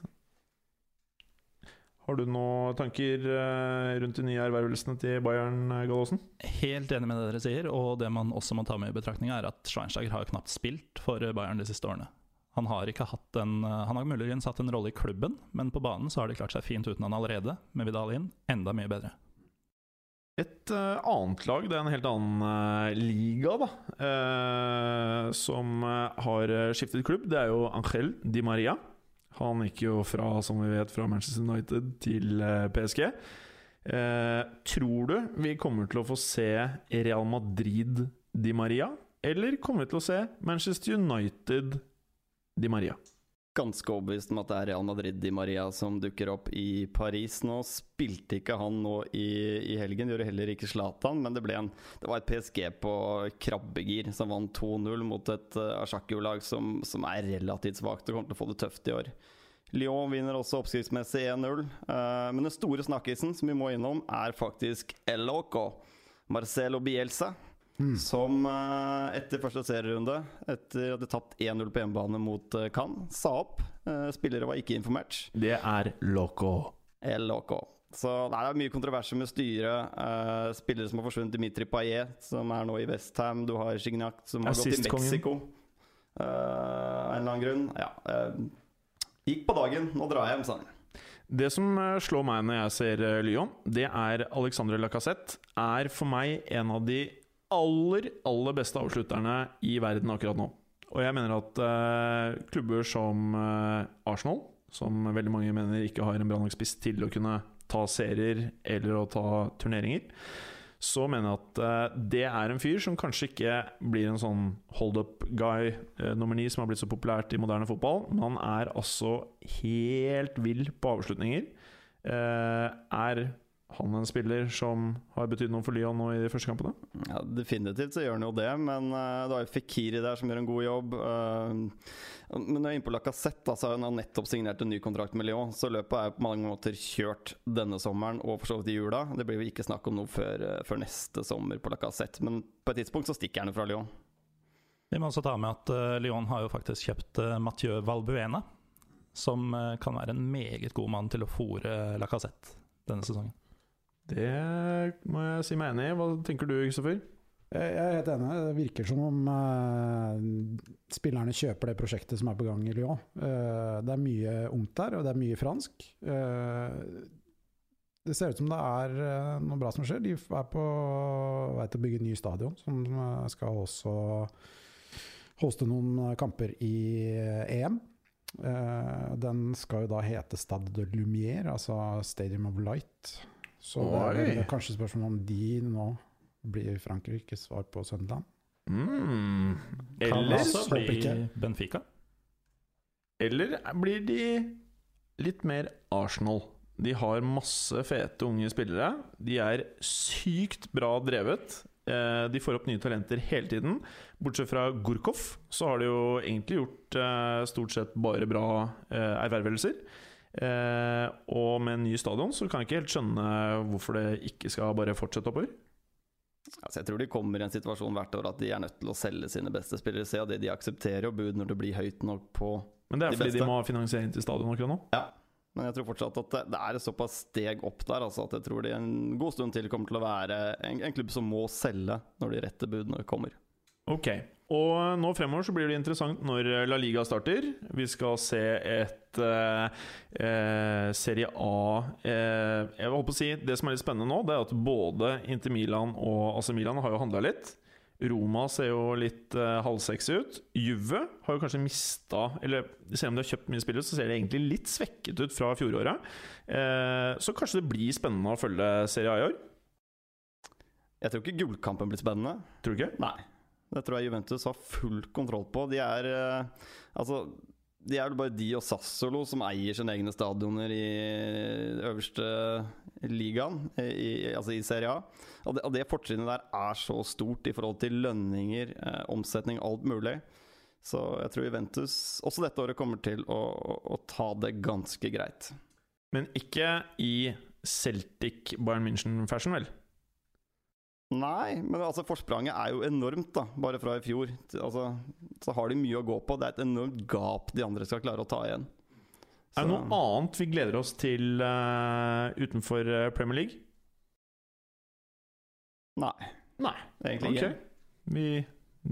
Har du noen tanker eh, rundt de nye ervervelsene til Bayern, eh, Gallosen? Helt enig med det dere sier, og det man også må ta med i betraktning, er at Schweinsteiger har knapt spilt for Bayern de siste årene. Han har en eh, Han har muligens hatt en rolle i klubben, men på banen så har de klart seg fint uten han allerede, med Vidal inn. Enda mye bedre. Et uh, annet lag, det er en helt annen uh, liga, da, uh, som har skiftet klubb. Det er jo Angel Di Maria. Han gikk jo fra, som vi vet, fra Manchester United til eh, PSG. Eh, tror du vi kommer til å få se Real Madrid Di Maria, eller kommer vi til å se Manchester United Di Maria? Ganske overbevist om at det er Real Madrid Di Maria som dukker opp i Paris. Nå spilte ikke han nå i, i helgen, gjorde heller ikke Zlatan, men det, en, det var et PSG på krabbegir som vant 2-0 mot et uh, Ajaccio-lag som, som er relativt svakt og kommer til å få det tøft i år. Lyon vinner også oppskriftsmessig 1-0, uh, men den store snakkisen som vi må innom, er faktisk El Loco. Marcelo Bielsa, som eh, etter første serierunde, etter at de tapt 1-0 på hjemmebane mot uh, Cannes, sa opp. Eh, spillere var ikke informert. Det er loco. El Loco. Så nei, det er mye kontroverser med styret. eh, spillere som har forsvunnet. Dimitri Payet, som er nå i Westham. Du har Signac, som har gått til Mexico. Eh, av en eller annen grunn. Ja. Uh, gikk på dagen. Nå drar jeg hjem, sa han. Det som eh, slår meg når jeg ser eh, Lyon, det er Alexandre Lacassette. Er for meg en av de aller, aller beste avslutterne i verden akkurat nå. Og jeg mener at uh, klubber som uh, Arsenal, som veldig mange mener ikke har en bra nok spiss til å kunne ta serier eller å ta turneringer, så mener jeg at uh, det er en fyr som kanskje ikke blir en sånn hold up-guy nummer ni som har blitt så populært i moderne fotball, men han er altså helt vill på avslutninger. Er han en spiller som har betydd noe for Lyon nå i de første kampene? Ja, Definitivt så gjør han jo det, men uh, du har jo Fikiri der som gjør en god jobb. Uh, men når jeg er inne på Lacassette, så har han nettopp signert en ny kontrakt med Lyon. Så løpet er på mange måter kjørt denne sommeren og for så vidt i jula. Det blir jo ikke snakk om noe før, uh, før neste sommer på Lacassette, men på et tidspunkt så stikker han fra Lyon. Vi må også ta med at eh, Lyon har jo faktisk kjøpt uh, Mathieu Valbuena, som eh, kan være en meget god mann til å fòre Lacassette denne sesongen. Det må jeg si meg enig i. Hva tenker du, Kristoffer? Jeg er helt enig. Det virker som om eh, spillerne kjøper det prosjektet som er på gang i Lyon. Eh, det er mye ungt der, og det er mye fransk. Eh, det ser ut som det er eh, noe bra som skjer. De er på vei til å bygge ny stadion, som eh, skal også hoste noen kamper i eh, EM. Den skal jo da hete Stade de Lumière, altså Stadium of Light. Så det er vel kanskje spørsmål om de nå blir Frankrikes svar på Sunderland. Mm. Eller, så blir bli. Benfica. eller blir de litt mer Arsenal? De har masse fete unge spillere. De er sykt bra drevet. Eh, De får opp nye talenter hele tiden. Bortsett fra Gurkov, så har de jo egentlig gjort eh, stort sett bare bra eh, ervervelser. Eh, og med en ny stadion så kan jeg ikke helt skjønne hvorfor det ikke skal bare fortsette oppover. Altså, jeg tror de kommer i en situasjon hvert år at de er nødt til å selge sine beste spillere. Se av det de aksepterer, jo bud når det blir høyt nok på Men det er De fordi beste. de må ha finansiering til stadion akkurat nå. Ja. Men jeg tror fortsatt at det, det er et såpass steg opp der altså, at jeg tror de en god stund til kommer til å være en, en klubb som må selge når de rette budene kommer. Ok, og nå fremover så blir det interessant når La Liga starter. Vi skal se et eh, eh, Serie A eh, Jeg vil holde på å si Det som er litt spennende nå, det er at både Inter Milan og AC Milan har jo handla litt. Roma ser jo litt eh, halvsexy ut. Juve har jo kanskje mista Eller selv om de har kjøpt mye spillere, så ser det egentlig litt svekket ut fra fjoråret. Eh, så kanskje det blir spennende å følge Serie A i år? Jeg tror ikke gullkampen blir spennende. Tror du ikke? Nei. Det tror jeg Juventus har full kontroll på. De er eh, Altså, de er vel bare de og Sassolo som eier sine egne stadioner i øverste ligaen, i, altså i Serie A. Og det, og det fortrinnet der er så stort i forhold til lønninger, eh, omsetning, alt mulig. Så jeg tror Juventus også dette året kommer til å, å, å ta det ganske greit. Men ikke i Celtic Bayern München-fashion, vel? Nei, men altså forspranget er jo enormt, da, bare fra i fjor. Altså, så har de mye å gå på. Det er et enormt gap de andre skal klare å ta igjen. Er det noe annet vi gleder oss til uh, utenfor eh, Premier League? Nei, Nei. egentlig Ok. ikke. Vi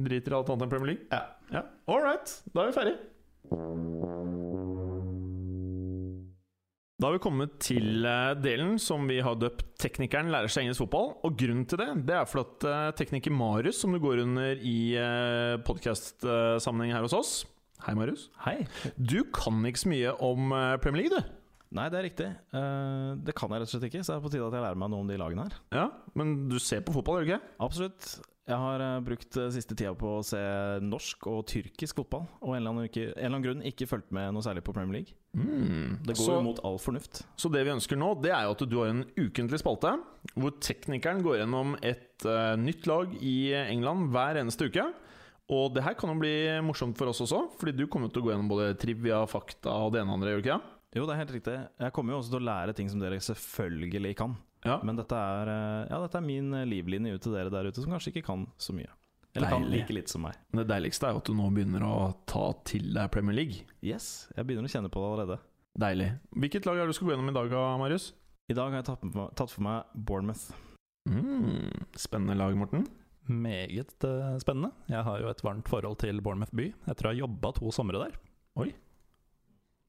driter i alt annet enn Premier League? Ja. ja. All right, da er vi ferdig. Da har vi kommet til eh, delen som vi har døpt 'Teknikeren lærer seg engelsk fotball'. Og grunnen til det det er for at eh, tekniker Marius, som du går under i podkast-sammenheng her hos oss Hei, Marius. Hei. Du kan ikke så mye om eh, Premier League, du. Nei, det er riktig. Eh, det kan jeg rett og slett ikke, så det er på tide at jeg lærer meg noe om de lagene her. Ja, Men du ser på fotball, gjør du ikke? Absolutt. Jeg har eh, brukt eh, siste tida på å se norsk og tyrkisk fotball, og en eller annen, uke, en eller annen grunn ikke fulgt med noe særlig på Premier League. Mm. Det går så, mot all fornuft. så det vi ønsker nå, det er jo at du har en ukentlig spalte hvor teknikeren går gjennom et uh, nytt lag i England hver eneste uke. Og det her kan jo bli morsomt for oss også, fordi du kommer til å gå gjennom både trivia, fakta og det ene og andre, gjør du ikke det? Jo, det er helt riktig. Jeg kommer jo også til å lære ting som dere selvfølgelig kan. Ja. Men dette er, eh, ja, dette er min eh, livlinje ut til dere der ute som kanskje ikke kan så mye. Eller kan like litt som meg. Men det deiligste er jo at du nå begynner å ta til deg Premier League. Yes, jeg begynner å kjenne på det allerede. Deilig. Hvilket lag er det du skal gå gjennom i dag, Marius? I dag har jeg tatt for meg Bournemouth. Mm. Spennende lag, Morten. Meget eh, spennende. Jeg har jo et varmt forhold til Bournemouth by etter å ha jobba to somre der. Oi.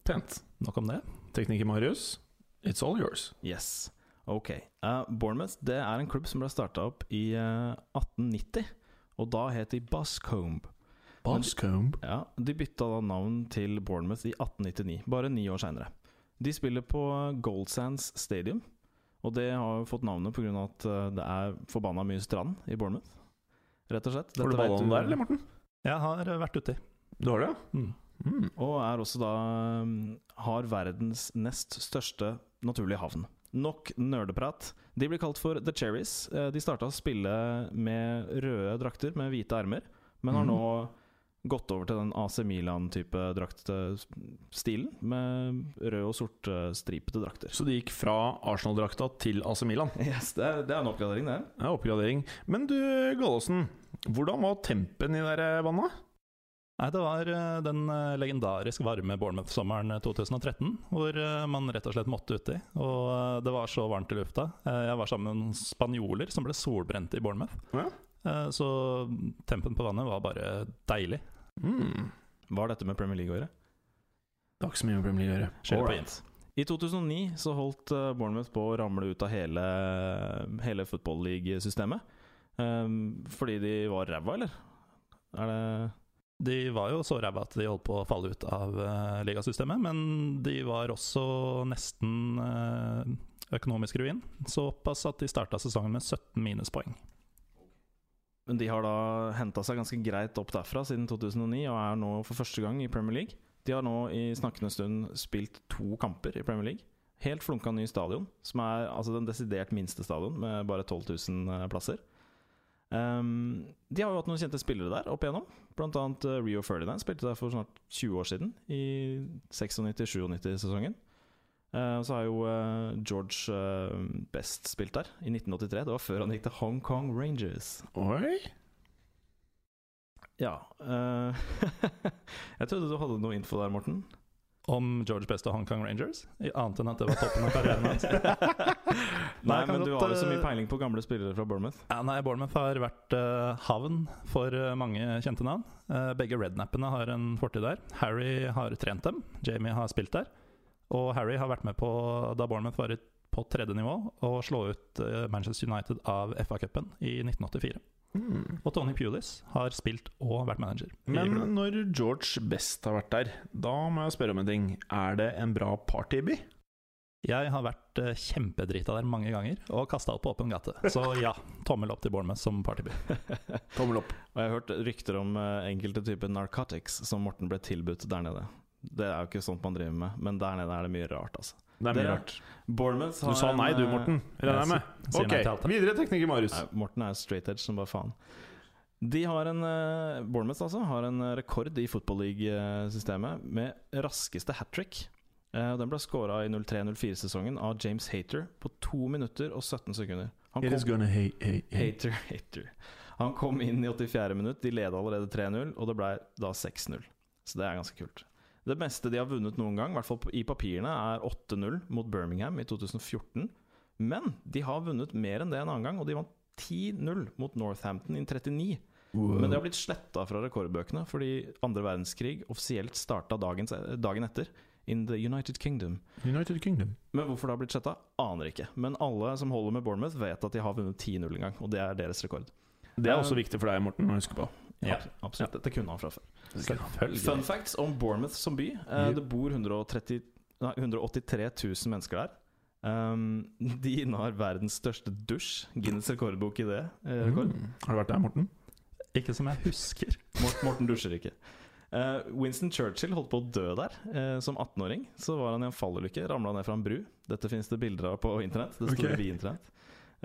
Pent. Nok om det. Tekniker Marius, it's all yours. Yes. Ok. Uh, Bournemouth det er en klubb som ble starta opp i uh, 1890. Og da het de Buscombe. De, Ja, De bytta da navn til Bournemouth i 1899, bare ni år seinere. De spiller på Goldsands Stadium, og det har jo fått navnet pga. at eh, det er forbanna mye strand i Bournemouth. Rett og slett. Har du ballene der, eller, Morten? Jeg har eh, vært uti. Du har det, ja? Mm. Mm. Og er også da um, Har verdens nest største naturlige havn. Nok nerdeprat. De blir kalt for The Cherries. Eh, De starta å spille med røde drakter med hvite ermer, men har Mhm. nå gått over til den AC Milan-type draktstilen, med rød og sortstripete drakter. Så de gikk fra Arsenal-drakta til AC Milan. [laughs] Yes, det er, det er en oppgradering, det. Ja, oppgradering. Men du, Gallosen. Hvordan var tempen i det vannet? Nei, det var eh, den eh, legendarisk varme Bournemouth-sommeren eh, 2013, hvor eh, man rett og slett måtte uti. Og det var så varmt i lufta. Jeg var sammen med noen spanjoler som ble solbrente i Bournemouth. Ja. Eh, Så tempen på vannet var bare deilig. Mm. Hva har dette med Premier League å gjøre? Det har ikke så mye med Premier League å gjøre. Skylder på Alright. I 2009 så holdt Bournemouth på å ramle ut av hele, hele football league-systemet. Um, fordi de var ræva, eller? Er det De var jo så ræva at de holdt på å falle ut av uh, ligasystemet, men de var også nesten uh, økonomisk ruin. Såpass at de starta sesongen med 17 minuspoeng. Men de har da henta seg ganske greit opp derfra siden 2009, og er nå for første gang i Premier League. De har nå i snakkende stund spilt to kamper i Premier League. Helt flunka ny stadion, som er altså den desidert minste stadion, med bare 12 000 plasser. Um, de har jo hatt noen kjente spillere der opp igjennom. Blant annet uh, Rio Ferdinand spilte der for snart 20 år siden, i 96-97-sesongen. Uh, så har jo uh, George eh, Best spilt der, i 1983. Det var før han gikk til Hong Kong Rangers. Oi. Ja eh, [laughs] Jeg trodde du hadde noe info der, Morten. Om George Best og Hong Kong Rangers, i- annet enn at det var toppen av karrieren hans. [laughs] Nei, men du har jo så mye eh, peiling på gamle spillere fra Bournemouth. Ja, nei, Bournemouth har vært uh, havn for eh, mange kjente navn. Uh, begge rednappene har en fortid der. Harry har trent dem, Jamie har spilt der. Og Harry har vært med på, da Bournemouth var på tredje nivå, å slå ut Manchester United av FA-cupen i 1984. Mm. Og Tony Pulis har spilt og vært manager. Men når George Best har vært der, da må jeg spørre om en ting. Er det en bra partyby? Jeg har vært uh, kjempedrita der mange ganger og kasta opp på åpen gate. Så [laughs] ja, tommel opp til Bournemouth som partyby. [laughs] Tommel opp. Og jeg har hørt rykter om eh, enkelte typer narcotics som Morten ble tilbudt der nede. Det er jo ikke sånt man driver med, men der nede er det mye rart, altså. Det er mye rart. Bournemouth Du sa nei du, eh, Morten. Regner jeg med. Ok, videre, tekniker Marius. Nei, Morten er straight edge som bare faen. De har en eh, Bournemouth altså, har en eh, rekord i Football League-systemet med raskeste hat trick. Eh, den ble scora i 03-04-sesongen av James Hater på 2 minutter og 17 sekunder. Han It is kom, gonna hate, hate, hate. hater, [laughs] hater. Han kom inn i 84. minutt, de leda allerede 3-0, og det ble da 6-0. Så det er ganske kult. Det meste de har vunnet noen gang, i hvert fall i papirene, er 8-0 mot Birmingham i 2014. Men de har vunnet mer enn det en annen gang, og de vant 10-0 mot Northampton i 39. Men det har blitt sletta fra rekordbøkene fordi andre verdenskrig offisielt starta dagen, dagen etter. In the United Kingdom. United Kingdom. Men hvorfor det har blitt sletta, aner ikke. Men alle som holder med Bournemouth, vet at de har vunnet 10-0 en gang, og det er deres rekord. Det er Eh, også viktig for deg, Morten, å huske på. Ja, absolutt. Dette kunne han fra før. Fun facts om Bournemouth som by. Eh, det bor 130, nei, 183 000 mennesker der. Um, [laughs] de innehar verdens største dusj. Guinness rekordbok i det. Eh, rekord. Mm. Har du vært der, Morten? Ikke som jeg husker. Morten, Morten dusjer ikke. Eh, Winston Churchill holdt på å dø der. Eh, som 18-åring så var han i en fallulykke. Ramla ned fra en bru. Dette finnes det bilder av på internett. Det står okay. via internett.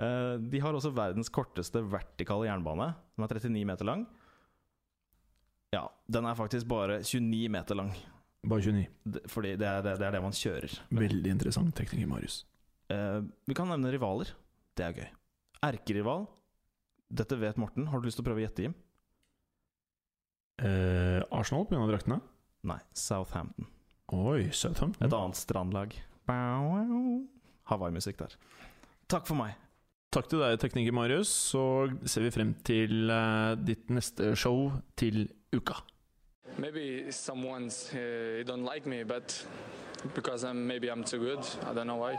Eh, de har også verdens korteste vertikale jernbane. Den er 39 meter lang. Ja, den er faktisk bare 29 meter lang. Bare 29. Fordi det er det, det, er det man kjører. Veldig interessant tekniker, Marius. Vi kan nevne rivaler. Det er gøy. Erkerival. Dette vet Morten. Har du lyst til å prøve å gjette, Jim? Eh, Arsenal pga. draktene? Nei. Southampton. Oi, Southampton. Et annet strandlag. Hawaii-musikk der. Takk for meg. Takk til deg, tekniker Marius. Så ser vi frem til uh, ditt neste show til uka. Maybe someone's uh, don't like me, but because I'm maybe I'm too good. I don't know why.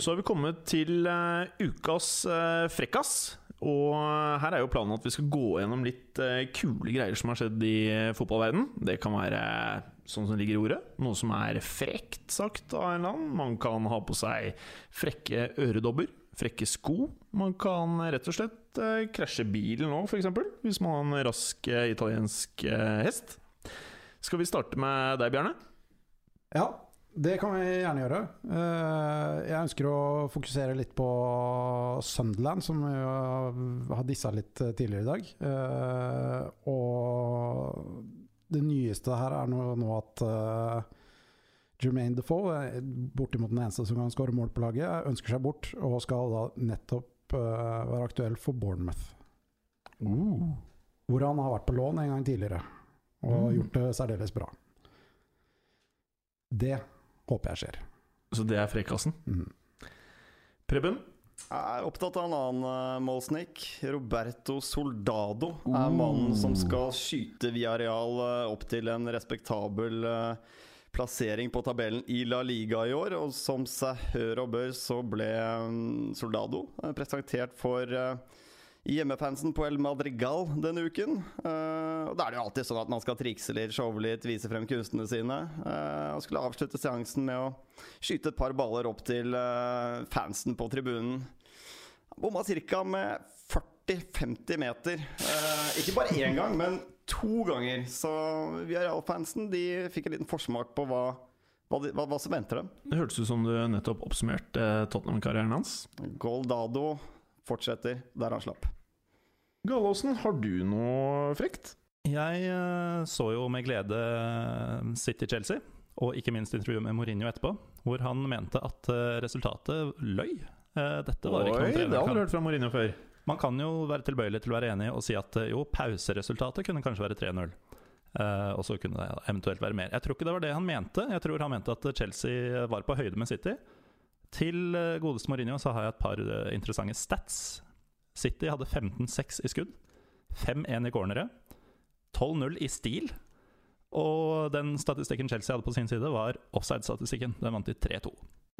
Så har vi kommet til uh, ukas uh, frekkas. Og her er jo planen at vi skal gå gjennom litt uh, kule greier som har skjedd i uh, fotballverden. Det kan være sånn som ligger i ordet. Noe som er frekt sagt av en eller annen. Man kan ha på seg frekke øredobber. Frekke sko. Man kan rett og slett krasje bilen òg, f.eks. Hvis man har en rask italiensk hest. Skal vi starte med deg, Bjarne? Ja, det kan vi gjerne gjøre. Eh, Jeg ønsker å fokusere litt på Sunderland, som vi har dissa litt eh, tidligere i dag. Eh, Og det nyeste her er nå, at Jermaine Defoe, bortimot den eneste som kan skåre mål på laget, ønsker seg bort og skal da nettopp være aktuell for Bournemouth. Hvor han har vært på lån en gang tidligere og Mm. gjort det særdeles bra. Det håper jeg skjer. Så det er frekkasen. Mm. Preben? Jeg er opptatt av en annen uh, målsnik. Roberto Soldado er mannen som skal skyte via uh, opp til en respektabel uh, plassering på tabellen i La Liga i år. Og som seg hør og bør, så ble um, Soldado uh, presentert for uh, hjemmefansen på El Madrigal denne uken. Uh, og Da er det jo alltid sånn at man skal trikse litt, showe litt, vise frem kunstene sine. Uh, og skulle avslutte seansen med å skyte et par baller opp til uh, fansen på tribunen. Bomma ca. med 40-50 meter. Ikke bare én gang, men to ganger. Så Villarreal-fansen de fikk en liten forsmak på hva, hva, hva, hva som venter dem. Det hørtes ut som du nettopp oppsummerte Tottenham-karrieren hans. Goldado fortsetter der han slapp. Gallåsen, har du noe frekt? Jeg eh, så jo med glede City-Chelsea, og ikke minst intervjuet med Mourinho etterpå, hvor han mente at eh, resultatet løy. Eh, Dette var ikke Oi, noen det har du hørt fra Mourinho før. Man kan jo være tilbøyelig til å være enig og si at eh, jo, pauseresultatet kunne kanskje være 3-0. Eh, og så kunne det eventuelt være mer. Jeg tror ikke det var det han mente. Jeg tror han mente at Chelsea var på høyde med City. Til eh, godeste Mourinho så har jeg et par eh, interessante stats. City hadde 15-6 i skudd. 5-1 i cornere. 12-0 i stil. Og den statistikken Chelsea hadde på sin side, var offside-statistikken. Den vant de 3-2.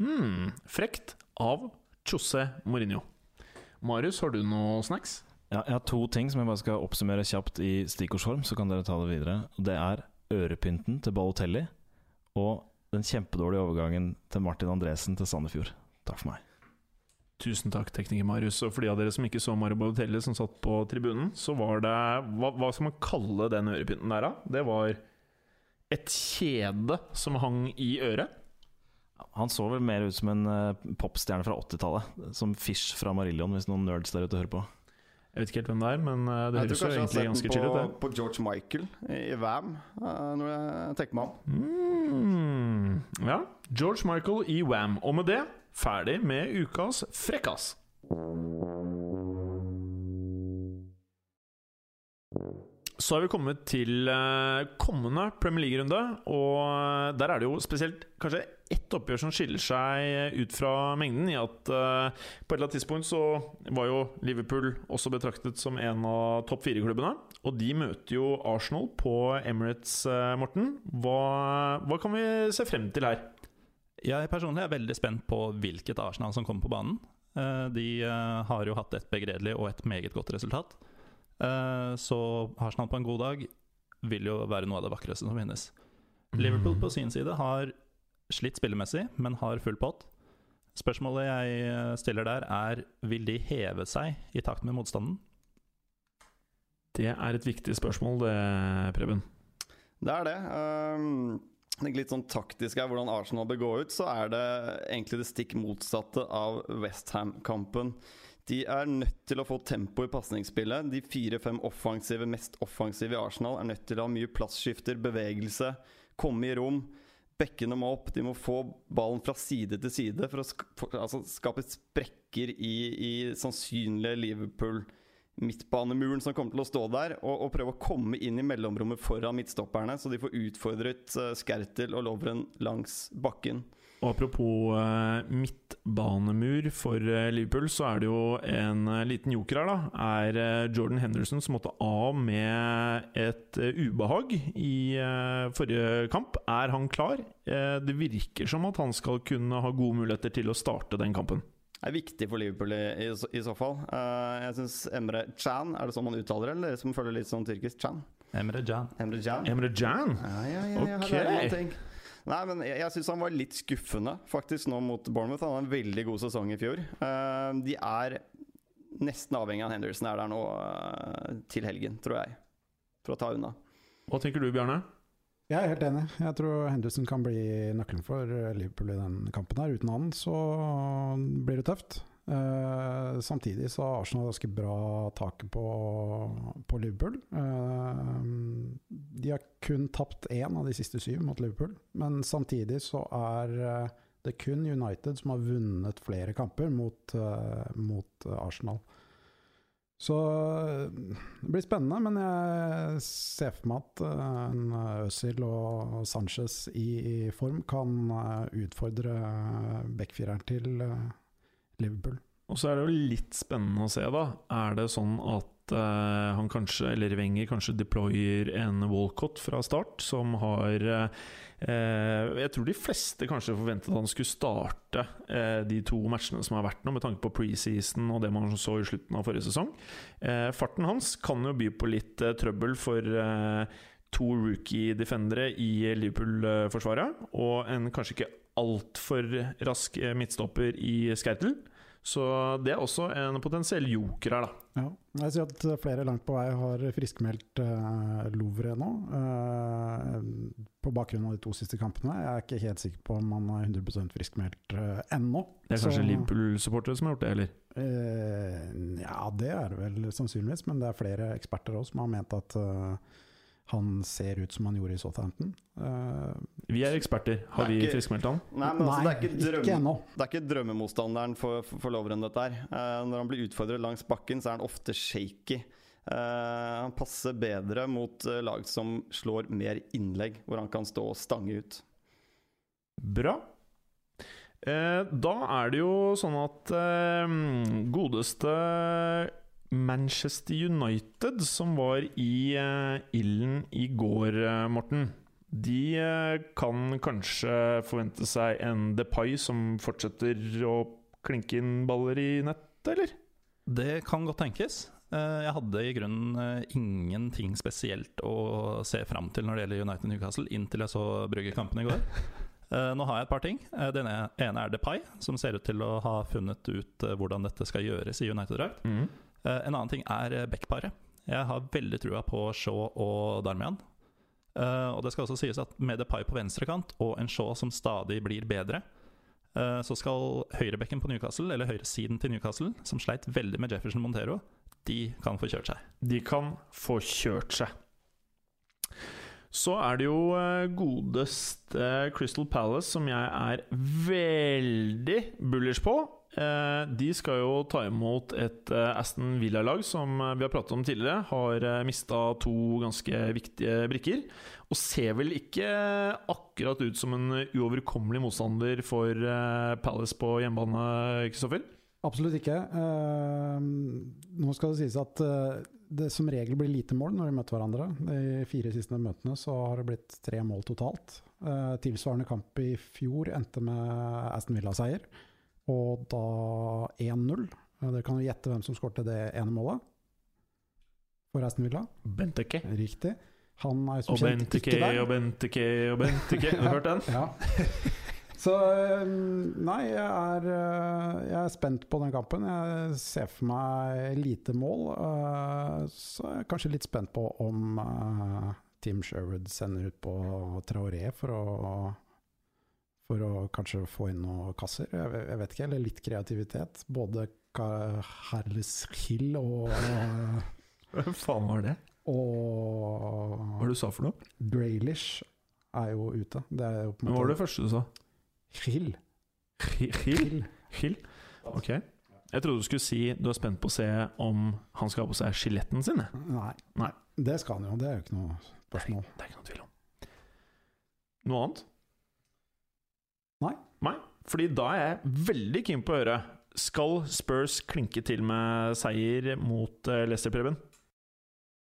Mm, frekt av Jose Mourinho. Marius, har du noe snacks? Ja, jeg har to ting som jeg bare skal oppsummere kjapt i stikkordsform, så kan dere ta det videre. Det er ørepynten til Balotelli og den kjempedårlige overgangen til Martin Andresen til Sandefjord. Takk for meg. Tusen takk, tekniker Marius. Og for de av dere som ikke så Mario Balotelli som satt på tribunen, så var det Hva, hva skal man kalle den ørepynten der, da? Det var et kjede som hang i øret. Han så vel mer ut som en eh, popstjerne fra 80-tallet. Som Fish fra Marillion, hvis noen nerds der ute hører på. Jeg vet ikke helt hvem det er, men det høres jo egentlig ganske chill ut. Jeg tror kanskje jeg har sett den på, på George Michael i, Vam, eh, når jeg tenker meg om. Mm, ja. George Michael i Wam. Og med det ferdig med ukas Frekkas. Så har vi kommet til eh, kommende Premier League-runde, og eh, der er det jo spesielt kanskje ett oppgjør som skiller seg ut fra mengden, i at eh, på et eller annet tidspunkt så var jo Liverpool også betraktet som en av topp fire-klubbene. Og de møter jo Arsenal på Emirates, eh, Morten. Hva, hva kan vi se frem til her? Jeg personlig er veldig spent på hvilket Arsenal som kommer på banen. Eh, De eh, har jo hatt et begredelig og et meget godt resultat. Eh, Så Arsenal på en god dag vil jo være noe av det vakreste som finnes. Liverpool på sin side har slitt spillemessig, men har full pott. Spørsmålet jeg eh, stiller der, er vil de heve seg i takt med motstanden? Det er et viktig spørsmål, det, Preben. Det er det. Um, litt sånn taktisk her, hvordan Arsenal bør gå ut, så er det egentlig det stikk motsatte av Westham-kampen. De er nødt til å få tempo i pasningsspillet. De fire-fem offensive, mest offensive i Arsenal er nødt til å ha mye plassskifter, bevegelse, komme i rom. Bekkene må opp, de må få ballen fra side til side for å sk for, altså, skape sprekker i, i sannsynlige Liverpool midtbanemuren som kommer til å stå der, og, og prøve å komme inn i mellomrommet foran midtstopperne, så de får utfordret uh, Skertel og Lovren langs bakken. Og apropos uh, midtbanemur for uh, Liverpool, så er det jo en eh, liten joker her, da. Er eh, Jordan Henderson som måtte av med et eh, ubehag i eh, forrige kamp. Er han klar? Eh, det virker som at han skal kunne ha gode muligheter til å starte den kampen. Er viktig for Liverpool i, i, så- i så fall. Uh, jeg syns Emre Chan, er det sånn man uttaler det, eller dere som føler litt sånn tyrkisk? Chan? Emre Can. Emre Can? Emre Jan? Ja, ja, ja, ja, Ok. her er det. Nei, men Jeg, jeg syns han var litt skuffende faktisk nå mot Bournemouth. Han hadde en veldig god sesong i fjor. Uh, de er nesten avhengig av Henderson er der nå uh, til helgen, tror jeg. For å ta unna. Hva tenker du, Bjarne? Jeg er helt enig. Jeg tror Henderson kan bli nøkkelen for Liverpool i den kampen. her Uten han så blir det tøft. Uh, samtidig så har Arsenal ganske bra taket på, på Liverpool. Uh, de har kun tapt én av de siste syv mot Liverpool, men samtidig så er eh, det kun United som har vunnet flere kamper mot, uh, mot Arsenal. Så eh, det blir spennende, men jeg ser for meg at eh, en Øzil og Sanchez i, i form kan eh, utfordre backfireren til eh, Liverpool. Og så er det jo litt spennende å se, da. Er det sånn at eh, han kanskje, eller Wenger kanskje deployer en Walcott fra start, som har uh, Jeg tror de fleste kanskje forventet at han skulle starte uh, de to matchene som har vært nå, med tanke på preseason og det man så i slutten av forrige sesong. Farten hans kan jo by på litt trøbbel for to rookie-defendere i Liverpool-forsvaret, og en kanskje ikke altfor rask midtstopper i Skertel. Så det er også en potensiell joker her, da. Ja. Jeg ser at flere langt på vei har friskmeldt uh, Louvre nå, Uh, på bakgrunn av de to siste kampene. Jeg er ikke helt sikker på om han er 100 friskmeldt uh, ennå. Det er kanskje Liverpool-supportere som har gjort det, eller? Uh, ja, det er det vel sannsynligvis, men det er flere eksperter også som har ment at eh, han ser ut som han gjorde i Southampton. Vi er eksperter. Har vi friskmeldt han? Nei, men altså, det er ikke, ikke drømme, ennå. det er ikke drømmemotstanderen for, for, for loveren, dette her. Uh, når han blir utfordret langs bakken, så er han ofte shaky. Uh, han passer bedre mot uh, lag som slår mer innlegg, hvor han kan stå og stange ut. Bra. Uh, da er det jo sånn at godeste Manchester United, som var i ilden i går, Morten De eh, kan kanskje forvente seg en Depay som fortsetter å klinke inn baller i nett, eller? Det kan godt tenkes. Eh, Jeg hadde i grunnen eh, ingenting spesielt å se fram til når det gjelder United Newcastle, inntil jeg så Brugge-kampen i går. [laughs] Nå har jeg et par ting. Den ene er Depay, som ser ut til å ha funnet ut hvordan dette skal gjøres i United-drakt. Mm. En annen ting er backparet. Jeg har veldig trua på Shaw og Darmian. Eh, og det skal også sies at med Depay på venstrekant og en Shaw som stadig blir bedre, uh, så skal høyrebekken på Newcastle, eller høyresiden til Newcastle, som sleit veldig med Jefferson Montero, de kan få kjørt seg. De kan få kjørt seg. Så er det jo eh, godeste Crystal Palace, som jeg er veldig bullish på. Eh, De skal jo ta imot et eh, Aston Villa-lag som eh, vi har pratet om tidligere. Har mista to ganske viktige brikker. Og ser vel ikke akkurat ut som en uoverkommelig motstander for eh, Palace på hjemmebane, Kristoffer? Absolutt ikke. Eh, nå skal det sies at eh, det som regel blir lite mål når de møter hverandre. De fire siste møtene så har det blitt tre mål totalt. Eh, tilsvarende kamp i fjor endte med Aston Villa-seier, og da 1-0. Eh, Dere kan jo gjette hvem som skårte det ene målet for Aston Villa. Benteke. Riktig. Han er som Og kjent Benteke ikke der. og Benteke og Benteke. Har du hørt den? [laughs] Ja. Så eh, nei, jeg er, eh, jeg er spent på den kampen. Jeg ser for meg lite mål. eh, Så jeg er kanskje litt spent på om eh, Tim Sherwood sender ut på Traoré for å for å kanskje få inn noen kasser. Jeg, vet- jeg vet ikke, eller litt kreativitet. Både Herles Hill og, [laughs] Hvem faen var det? og Hva var det du sa for noe? Graylish er jo ute. Det er jo på en Hva var det første du sa? Hill. Hill? Hill. Ok. Jeg trodde du skulle si du er spent på å se om han skal ha på seg skjeletten sin. Nei. Nei. Det skal han jo, det er jo ikke noe spørsmål. Det er ikke noe tvil om. Noe annet? Nei. Nei, fordi da er jeg veldig keen på å høre. Skal Spurs klinke til med seier mot eh, Leicester, Preben?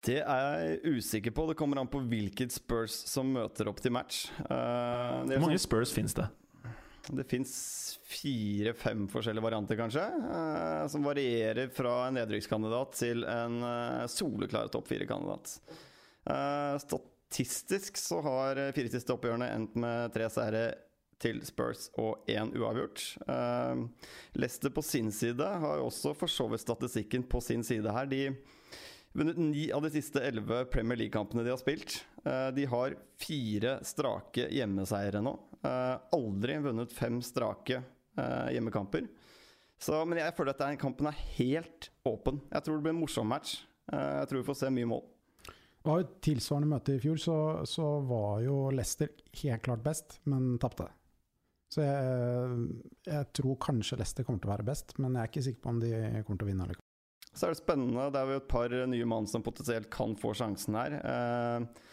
Det er jeg usikker på. Det kommer an på hvilket Spurs som møter opp til match. Eh, det, er Hvor mange sånn- Spurs fins det? det fins fire-fem forskjellige varianter, kanskje. Uh, som varierer fra en nedrykkskandidat til en uh, soleklar topp fire-kandidat. Eh, statistisk så har fire siste oppgjørene endt med tre seire til Spurs og én uavgjort. Uh, Leicester på sin side har også for så vidt statistikken på sin side her. De vunnet ni av de siste elleve Premier League-kampene de har spilt. Eh, De har fire strake hjemmeseiere nå. Eh, Aldri vunnet fem strake eh, hjemmekamper. Så, men jeg føler at den kampen er helt åpen. Jeg tror det blir en morsom match. Eh, Jeg tror vi får se mye mål. Det var jo tilsvarende møte i fjor, så, så var jo Leicester helt klart best, men tapte. Så jeg, jeg tror kanskje Leicester kommer til å være best, men jeg er ikke sikker på om de kommer til å vinne. likevel. Så er det spennende. Det er jo et par nye mann som potensielt kan få sjansen her. Eh,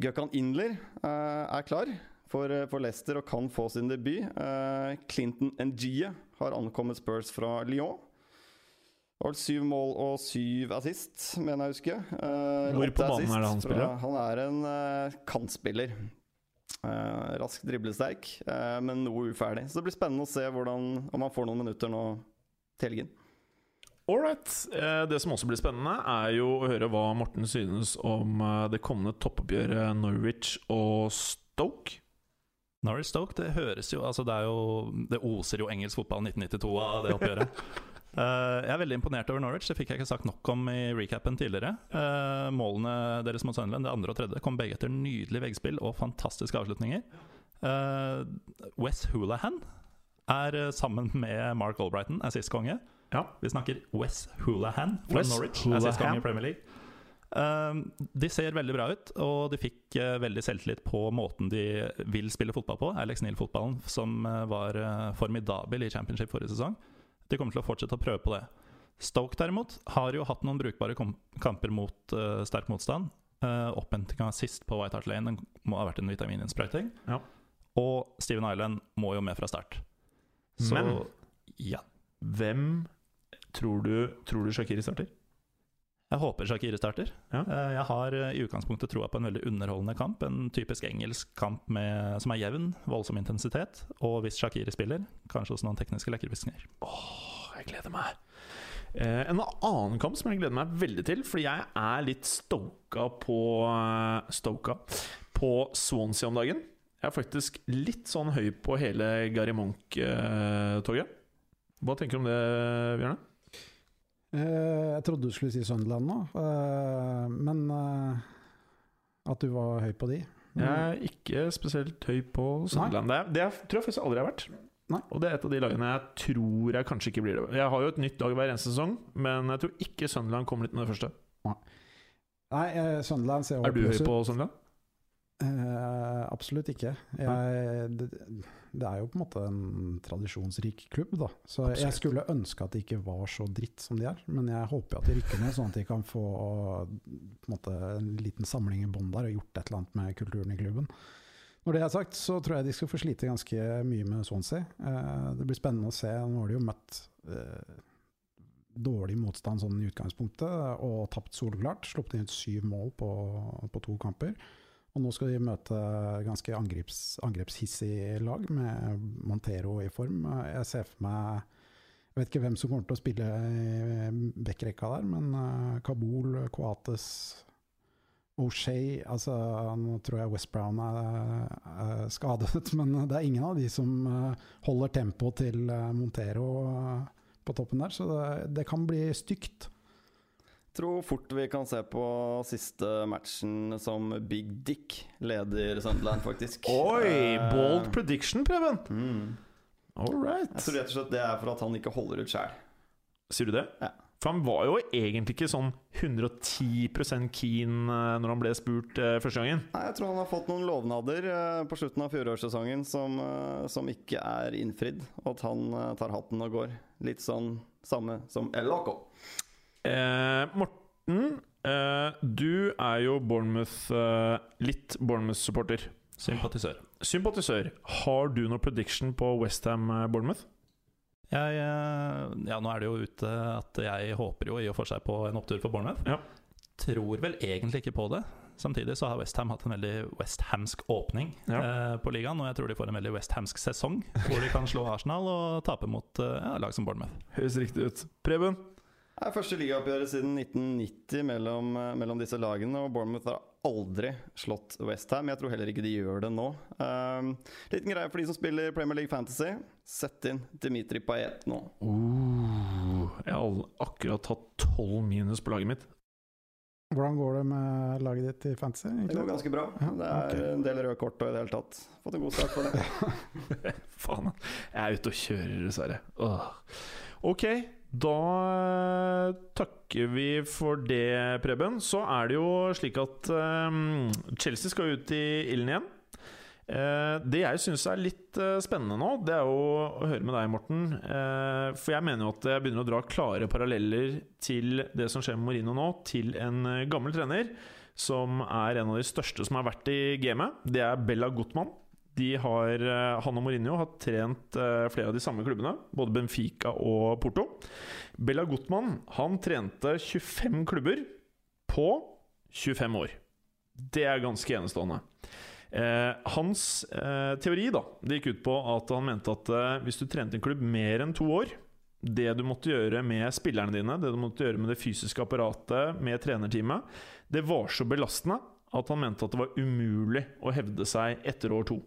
Gökhan Inler eh, er klar for, for Leicester og kan få sin debut. Eh, Clinton Ngie har ankommet Spurs fra Lyon. Og syv mål og syv assist, mener jeg å huske. Eh, Hvor på banen er det han spiller? fra- Han er en eh, kantspiller. Eh, rask driblesterk, eh, men noe uferdig. Så det blir spennende å se hvordan, om han får noen minutter nå til helgen. Ålreit. right. Eh, Det som også blir spennende, er jo å høre hva Morten synes om det kommende toppoppgjøret Norwich og Stoke. Norwich Stoke, det høres jo Altså, det er jo Det oser jo engelsk fotball 1992 av det oppgjøret. [laughs] Eh, jeg er veldig imponert over Norwich. Det fikk jeg ikke sagt nok om i recapen tidligere. Uh, målene deres mot Sunderland, det andre og tredje, kom begge etter nydelig veggspill og fantastiske avslutninger. Uh, Wes Hulahan er sammen med Mark Albrighton er sist konge. Ja. Vi snakker Wes Hulahan fra Wes Norwich. Er sist Hoolahan. konge i Premier League. Um, de ser veldig bra ut, og de fikk uh, veldig selvtillit på måten de vil spille fotball på. Alex Neal-fotballen, som uh, var uh, formidabel i championship forrige sesong. De kommer til å fortsette å prøve på det. Stoke derimot har jo hatt noen brukbare kamper mot uh, sterk motstand. Uh, Opphentinga sist på White Hart Lane den må ha vært en vitamininnsprøyting. Ja. Og Steven Island må jo med fra start. Så Men ja. hvem tror du, tror du Shakiri starter? Jeg håper Shakiri starter. Ja. Eh, Jeg har eh, i utgangspunktet troa på en veldig underholdende kamp. En typisk engelsk kamp med, som er jevn, voldsom intensitet. Og hvis Shakiri spiller, kanskje også noen tekniske lekkerbisker. Åh, jeg gleder meg. Eh, en annen kamp som jeg gleder meg veldig til, fordi jeg er litt stoka på Stoka på Swansea om dagen. Jeg er faktisk litt sånn høy på hele Gary Monk-toget. Hva tenker du om det, Bjørne? Eh, jeg trodde du skulle si Sunderland nå, eh, men eh, at du var høy på de. Jeg er ikke spesielt høy på Sunderland. Det, det tror jeg faktisk aldri jeg har vært. Nei. Og det er et av de lagene jeg tror jeg kanskje ikke blir det. Jeg har jo et nytt lag hver eneste sesong, men jeg tror ikke Sunderland kommer litt med det første. Nei, Nei Sunderland ser Er du høy på Sunderland? Eh, absolutt ikke. Jeg, det, det er jo på en måte en tradisjonsrik klubb, da. Så jeg skulle ønske at de ikke var så dritt som de er. Men jeg håper at de rykker ned, sånn at de kan få på en, måte, en liten samling i bånn der og gjort et eller annet med kulturen i klubben. Når det er sagt, så tror jeg de skal få slite ganske mye med Swansea. Eh, det blir spennende å se. Nå har de jo møtt eh, dårlig motstand sånn i utgangspunktet, og tapt solklart. Sluppet inn syv mål på, på to kamper. Og nå skal de møte ganske angrips, angrepshissig lag, med Montero i form. Jeg ser for meg Jeg vet ikke hvem som kommer til å spille i backrekka der, men eh, Kabul, Coates O'Shea altså, Nå tror jeg West Brown er, er skadet, [laughs] men det er ingen av de som eh, holder tempoet til eh, Montero på toppen der, så det, det kan bli stygt. Tror fort vi kan se på siste matchen som Big Dick leder Sunderland, faktisk. Oi! Eh, Bold prediction, Preben. mm. All right. Jeg tror rett og slett det er for at han ikke holder ut sjæl. Sier du det? Ja. For han var jo egentlig ikke sånn 110% keen eh, når han ble spurt eh, første gangen. Nei, Jeg tror han har fått noen lovnader på slutten av fjorårssesongen som, som ikke er innfridd, og at han tar hatten og går. Litt sånn samme som El Loco. Eh, Morten, eh, du er jo Bournemouth eh, litt Bournemouth-supporter. Sympatisør. Sympatisør. Har du noe prediction på Westham-Bournemouth? Jeg, eh, ja, nå er det jo ute at jeg håper jo i og for seg på en opptur for Bournemouth. Ja. Tror vel egentlig ikke på det. Samtidig så har Westham hatt en veldig westhamsk åpning Ja. eh, på ligaen, og jeg tror de får en veldig westhamsk sesong, hvor de kan slå Arsenal og tape mot eh, lag som Bournemouth. Høres riktig ut. Preben? Er første ligaoppgjøret siden 1990 mellom, eh, mellom disse lagene, og Bournemouth har aldri slått Westham. Jeg tror heller ikke de gjør det nå. Um, liten greie for de som spiller Premier League Fantasy. Sett inn Dimitri Payet nå. Uh, jeg har akkurat tatt 12 minus på laget mitt. Hvordan går det med laget ditt i Fantasy? Det går ganske bra. Det er okay. en del røde kort og i det hele tatt. Fått en god start for det. [laughs] Faen, jeg er ute og kjører, dessverre. Åh. Ok, da eh, takker vi for det, Preben. Så er det jo slik at eh, Chelsea skal ut i ilden igjen. Eh, det jeg syns er litt eh, spennende nå, det er jo å høre med deg, Morten. Eh, for jeg mener jo at jeg begynner å dra klare paralleller til det som skjer med Morino nå, til en gammel trener som er en av de største som har vært i gamet. Det er Bella Gutmann. De har, eh, han og Mourinho har trent eh, flere av de samme klubbene, både Benfica og Porto. Bella Gutmann han trente 25 klubber på 25 år. Det er ganske enestående. Eh, hans eh, teori da, det gikk ut på at han mente at eh, hvis du trente en klubb mer enn to år Det du måtte gjøre med spillerne dine, det du måtte gjøre med det fysiske apparatet, med trenerteamet, det var så belastende at han mente at det var umulig å hevde seg etter år to.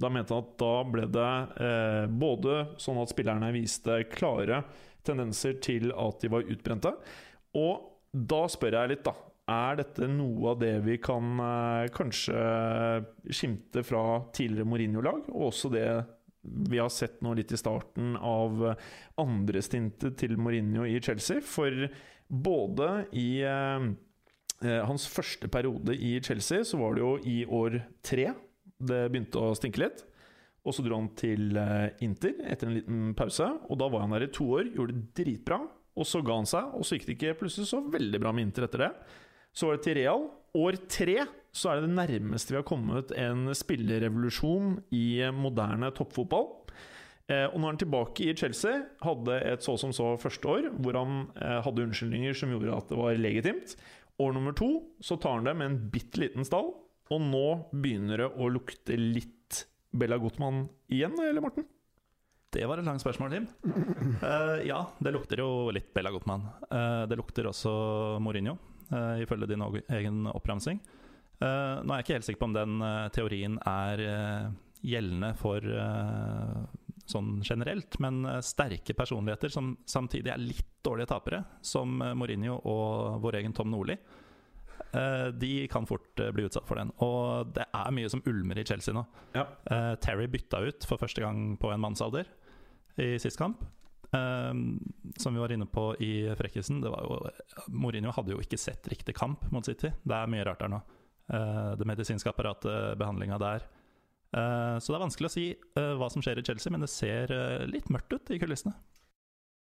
Da mente han at da ble det eh, både sånn at spillerne viste klare tendenser til at de var utbrente, og da spør jeg litt, da. Er dette noe av det vi kan eh, kanskje skimte fra tidligere Mourinho-lag, og også det vi har sett nå litt i starten av andre stintet til Mourinho i Chelsea? For både i eh, eh, hans første periode i Chelsea, så var det jo i år tre det begynte å stinke litt. Og så dro han til eh, Inter etter en liten pause, og da var han der i to år, gjorde det dritbra. Og så ga han seg, og så gikk det ikke plutselig så veldig bra med Inter etter det. Så var det til Real. År tre så er det det nærmeste vi har kommet en spillerevolusjon i moderne toppfotball. Eh, og nå er han tilbake i Chelsea. Hadde et så som så første år, hvor han eh, hadde unnskyldninger som gjorde at det var legitimt. År nummer to så tar han det med en bitte liten stall, og nå begynner det å lukte litt Bella Gutmann igjen, eller Morten? Det var et langt spørsmål, Tim. Uh, [laughs] ja, det lukter jo litt Bella Gottmann. Uh, det lukter også Mourinho, uh, ifølge din egen oppramsing. Eh, nå er jeg ikke helt sikker på om den eh, teorien er eh, gjeldende for eh, sånn generelt, men eh, sterke personligheter som samtidig er litt dårlige tapere, som eh, Mourinho og vår egen Tom Nordli, eh, de kan fort eh, bli utsatt for den. Og det er mye som ulmer i Chelsea nå. Ja. Eh, Terry bytta ut for første gang på en mannsalder. i sist kamp. Som vi var inne på i Frekkisen, det var jo Mourinho hadde jo ikke sett riktig kamp mot City. Det er mye rart der nå. Eh, det medisinske apparatet, behandlinga der. Eh, så det er vanskelig å si eh, hva som skjer i Chelsea, men det ser eh, litt mørkt ut i kulissene.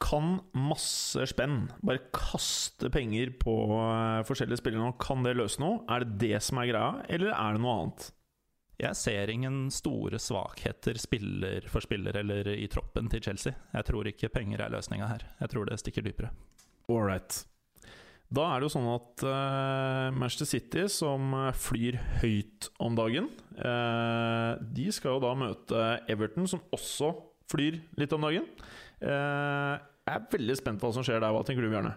Kan masse spenn, bare kaste penger på eh, forskjellige spillere nå, kan det løse noe? Er det det som er greia, eller er det noe annet? Jeg ser ingen store svakheter spiller for spiller eller i troppen til Chelsea. Jeg tror ikke penger er løsninga her. Jeg tror det stikker dypere. Alright. Da er det jo sånn at uh, Manchester City, som flyr høyt om dagen uh, De skal jo da møte Everton, som også flyr litt om dagen. Eh, jeg er veldig spent på hva som skjer der. Hva tenker du, Bjørne?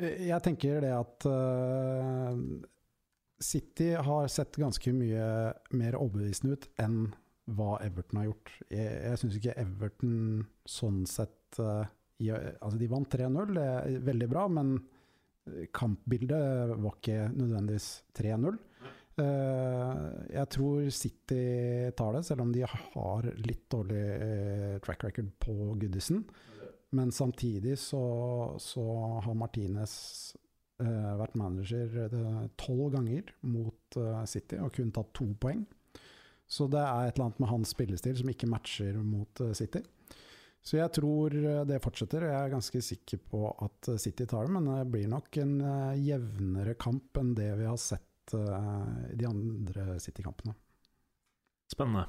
Jeg tenker det at uh, City har sett ganske mye mer overbevisende ut enn hva Everton har gjort. Jeg, jeg syns ikke Everton sånn sett uh, i, Altså, de vant 3-0, det er veldig bra, men kampbildet var ikke nødvendigvis 3-0. Uh, jeg tror City tar det, selv om de har litt dårlig uh, track record på Goodison. Men samtidig så, så har Martinez eh, vært manager tolv ganger mot eh, City og kun tatt to poeng. Så det er et eller annet med hans spillestil som ikke matcher mot eh, City. Så jeg tror eh, det fortsetter. Jeg er ganske sikker på at eh, City tar det, men det blir nok en eh, jevnere kamp enn det vi har sett eh, i de andre City-kampene. Spennende.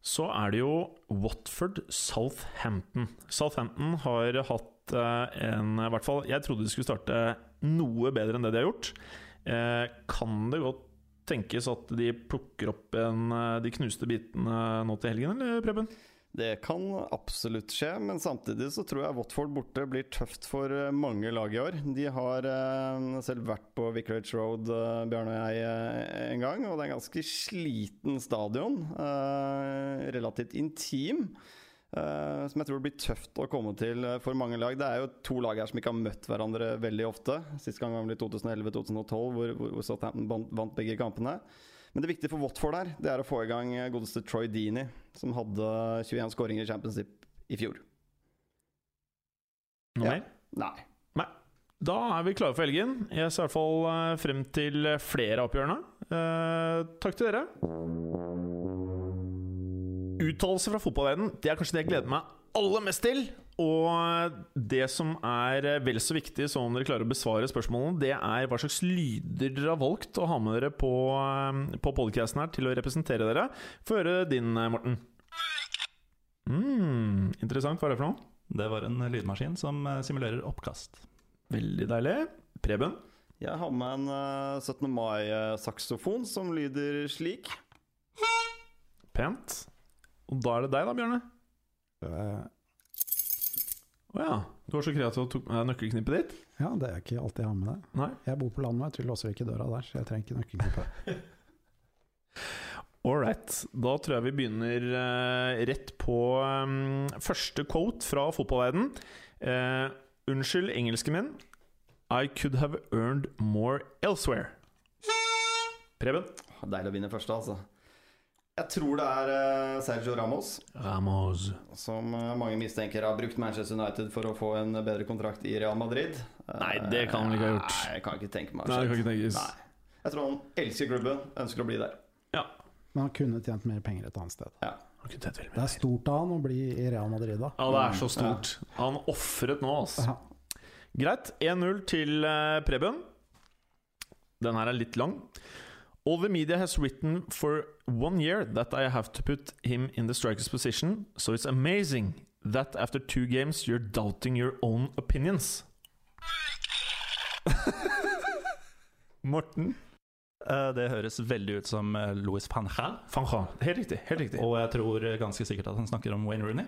Så er det jo Watford Southampton. Southampton har hatt eh, en I hvert fall Jeg trodde de skulle starte noe bedre enn det de har gjort. Eh, kan det godt tenkes at de plukker opp en, eh, de knuste bitene nå til helgen, eller Preben? Det kan absolutt skje, men samtidig så tror jeg Watford borte blir tøft for eh, mange lag i år. De har eh, selv vært på Vicarage Road, eh, Bjarne og jeg, en gang, og det er en ganske sliten stadion. Relativt intim. som jeg tror blir tøft å komme til for mange lag. Det er jo to lag her som ikke har møtt hverandre veldig ofte. Sist gang var i 2011-2012, hvor, hvor Southampton vant begge kampene. Men det viktige for Watford her, det er å få i gang eh, godeste Troy Deeney, som hadde 21 skåringer i Championship i fjor. Noe Ja. mer? Nei. Nei. Da er vi klare for helgen. Jeg ser i hvert fall eh, frem til flere av oppgjørene. Eh, takk til dere. Uttalelser fra fotballverdenen Det er kanskje det jeg gleder meg aller mest til. Og det som er vel så viktig som om dere klarer å besvare spørsmålene, det er hva slags lyder dere har valgt å ha med dere på, eh, på podcasten her til å representere dere. Få høre din, eh, Morten. Mm, interessant. Hva er det for noe? Det var en lydmaskin som eh, simulerer oppkast. Veldig deilig. Preben? Jeg har med en eh, 17. mai-saksofon som lyder slik. Pent. Og da er det deg, da, Bjørne. Eh, Å ja. Du var så kreativ og tok med deg nøkkelknippet ditt? Ja, det er ikke alltid jeg har med det. Nei. Jeg bor på landet, vet du, låser ikke døra der, så jeg trenger ikke nøkkelknippe. [laughs] All right. Da tror jeg vi begynner uh, rett på um, første quote fra fotballverden. Uh, unnskyld, engelsken min. I could have earned more elsewhere. Preben? Deilig å vinne første, altså. Jeg tror det er eh, Sergio Ramos, Ramos. som eh, mange mistenker har brukt Manchester United for å få en bedre kontrakt i Real Madrid. Nei, det kan han ikke ha gjort. Nei, jeg kan ikke tenke meg Nei, det kan ikke tenkes. Nei. Jeg tror han elsker klubben, ønsker å bli der. Ja. Men han kunne tjent mer penger et annet sted. Ja. Han kunne tjent veldig Det er stort av han å bli i Real Madrid da. Ja, det er så stort. Han ofret nå, altså. Ja. Greit. 1-0 til eh, Preben. Den her er litt lang. All the media has written for one year that I have to put him in the striker's position, so it's amazing that after two games you're doubting your own opinions. [laughs] Morten Eh, Det høres veldig ut som eh, Louis van Gaal. van Gaal. Helt riktig. Helt riktig. Og jeg tror ganske sikkert at han snakker om Wayne Rooney.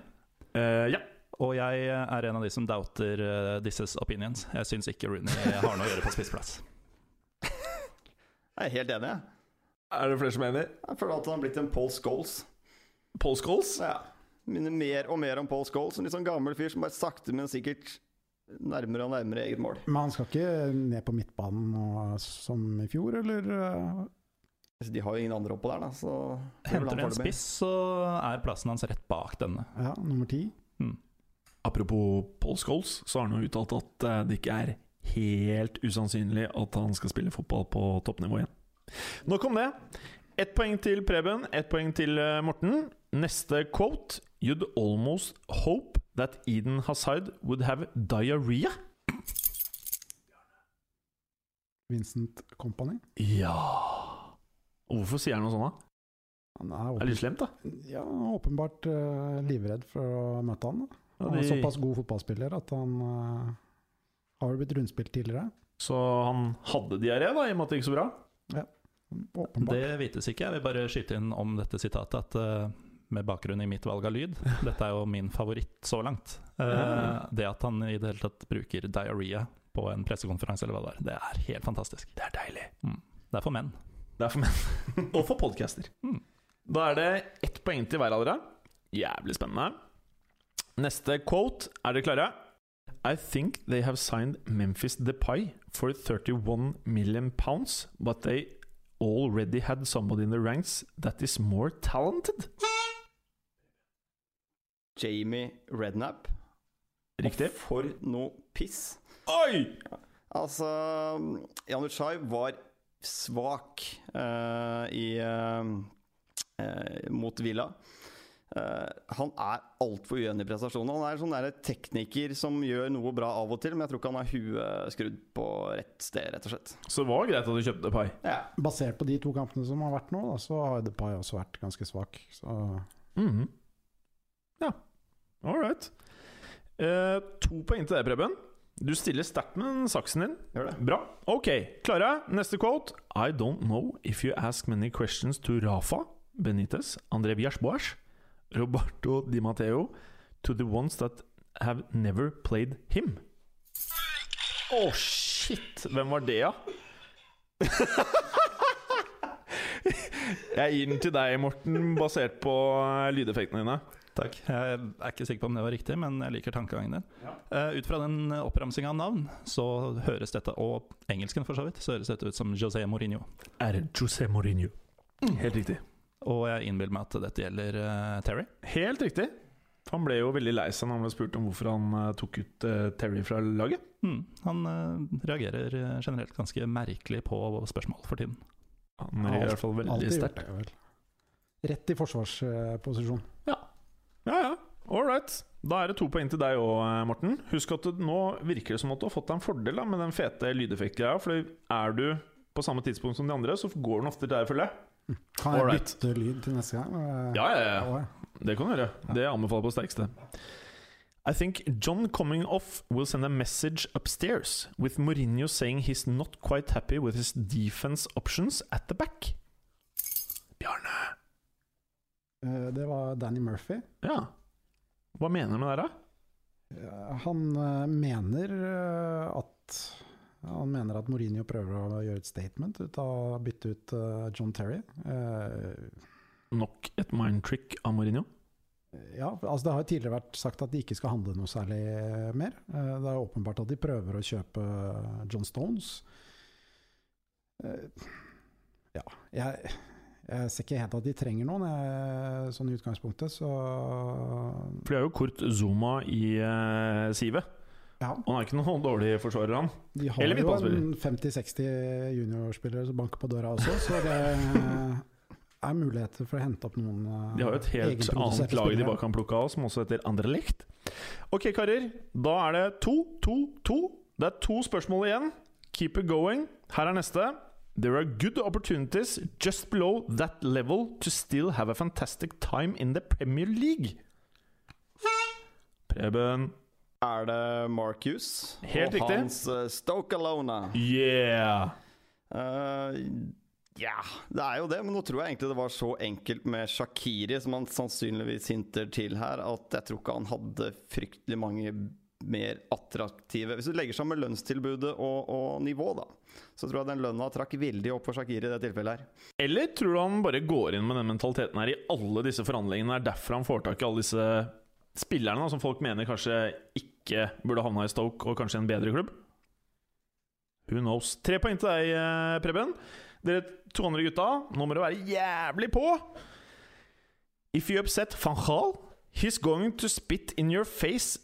Uh, ja. Og jeg er en av de som doubter uh, disses opinions. Jeg syns ikke Rooney har noe å gjøre på spissplass. Jeg er helt enig, jeg. Er det flere som er enig? Jeg føler at han har blitt en Paul Scholes. Paul Scholes? Ja. Minner mer og mer om Paul Scholes. En litt sånn gammel fyr som bare sakte, men sikkert nærmere og nærmere eget mål. Men han skal ikke ned på midtbanen og, som i fjor, eller? eh? De har jo ingen andre oppå der, da. Så er Henter han en spiss, så er plassen hans rett bak denne. Ja, nummer ti. Apropos Paul Scholes, så har han jo uttalt at eh, det ikke er helt usannsynlig at han skal spille fotball på toppnivå igjen. Nok om det. Ett poeng til Preben, ett poeng til eh, Morten. Neste quote You'd almost hope that Eden Hazard would have diarrhea. Vincent Company. Ja Hvorfor sier han noe sånt, da? Han er, er litt slemt, da. ja, åpenbart uh, livredd for å møte han. Da. Han er såpass god fotballspiller at han eh, har jo blitt rundspilt tidligere. Så han hadde diaré, da, i og med at det gikk så bra? Ja, Åpenbart. Det vites ikke. Jeg vil bare skyte inn om dette sitatet at uh, med bakgrunn i mitt valg av lyd [laughs] Dette er jo min favoritt så langt. Eh, det at han i det hele tatt bruker diaré på en pressekonferanse, eller hva det er, det er helt fantastisk. Det er deilig. Det er for menn. Det er for menn. [laughs] Og for podcaster. Mm. Da er det ett poeng til hver av dere. Jævlig spennende. Neste quote. Er dere klare? I think they have signed Memphis Depay for 31 million pounds, but they already had somebody in the ranks that is more talented. Jamie Rednap. Riktig. Og For noe piss. Oi! Altså Jan Utsjaj var svak uh, i uh, uh, mot Villa. Eh, han er altfor uenig i prestasjonene. Han er sånn der tekniker som gjør noe bra av og til, men jeg tror ikke han har huet skrudd på rett sted, rett og slett. Så det var greit at du kjøpte pai. Basert på de to kampene som har vært nå, da, så har Depay også vært ganske svak. Så -hmm. Ja, all right. Eh, to poeng til deg, Preben. Du stiller sterkt med saksen din. Gjør det. Bra. Ok, Klara, Neste quote. I don't know if you ask many questions to Rafa Benitez, André Villas-Boas, Roberto Di Matteo, to the ones that have never played him. Å, shit! Hvem var det, da? [laughs] Jeg gir den til deg, Morten, basert på eh, lydeffektene dine. Takk. Jeg er ikke sikker på om det var riktig, men jeg liker tankegangen din. Eh, ut fra den oppramsinga av navn, så høres dette, og engelsken for så vidt, så høres dette ut som José Mourinho. Er José Mourinho. Helt riktig. Og jeg innbiller meg at dette gjelder eh, Terry. Helt riktig. Han ble jo veldig lei seg når han ble spurt om hvorfor han eh, tok ut eh, Terry fra laget. Mm, han reagerer generelt ganske merkelig på spørsmål for tiden. Han er i hvert fall veldig sterkt. Rett i forsvarsposisjon. Ja ja, all right. Da er det to poeng til deg òg, Morten. Husk at det, nå virker det som at du har fått deg en fordel da, med den fete lydeffektgreia. For er du på samme tidspunkt som de andre, så går den ofte til deg, føler jeg. Kan jeg Alright. bytte lyd til neste gang? Ja, ja, ja. ja. Det kan du gjøre. Det anbefaler jeg på sterkeste. I think John coming off will send a message upstairs with Mourinho saying he's not quite happy with his defense options at the back. Bjarne. Eh, Det var Danny Murphy. Ja. Hva mener du med det, da? Eh, Han eh, mener eh, at han mener at Mourinho prøver å gjøre et statement ut av å bytte ut eh, John Terry. Eh, Nok et mind trick av Mourinho? Ja, altså Det har jo tidligere vært sagt at de ikke skal handle noe særlig mer. Eh, Det er åpenbart at de prøver å kjøpe John Stones. Eh, Ja, jeg, jeg ser ikke helt at de trenger noen, jeg, sånn i utgangspunktet, så For de har jo Kurt Zuma i uh, sivet. Ja. Han er ikke noen dårlig forsvarer, han. De har Eller jo en 50-60 juniorspillere som banker på døra også, så det [laughs] er muligheter for å hente opp noen eh, De har jo et helt annet lag de bare kan plukke av, som også heter Anderlecht. Ok, karer. Da er det to, to, to. Det er to spørsmål igjen. Keep it going. Her er neste. There are good opportunities just below that level to still have a fantastic time in the Premier League. Preben. Er det Marcus Helt og riktig. hans uh, Stoke Alona? Yeah! Uh, ja, det er jo det, men nå tror jeg egentlig det var så enkelt med Shakiri, som han sannsynligvis hinter til her, at jeg tror ikke han hadde fryktelig mange mer attraktive Hvis du legger sammen lønnstilbudet og, og nivå, da, så tror jeg den lønna trakk veldig opp for Shakiri i det tilfellet her. Eller tror du han bare går inn med den mentaliteten her i alle disse forhandlingene? Er derfor han får tak i alle disse spillerne da, som folk mener kanskje ikke burde havna i Stoke, og kanskje en bedre klubb? Who knows? Tre poeng til deg, eh, Preben. Dere to andre gutta, nå må dere være jævlig på! If you upset van Gaal, he's going to spit in your face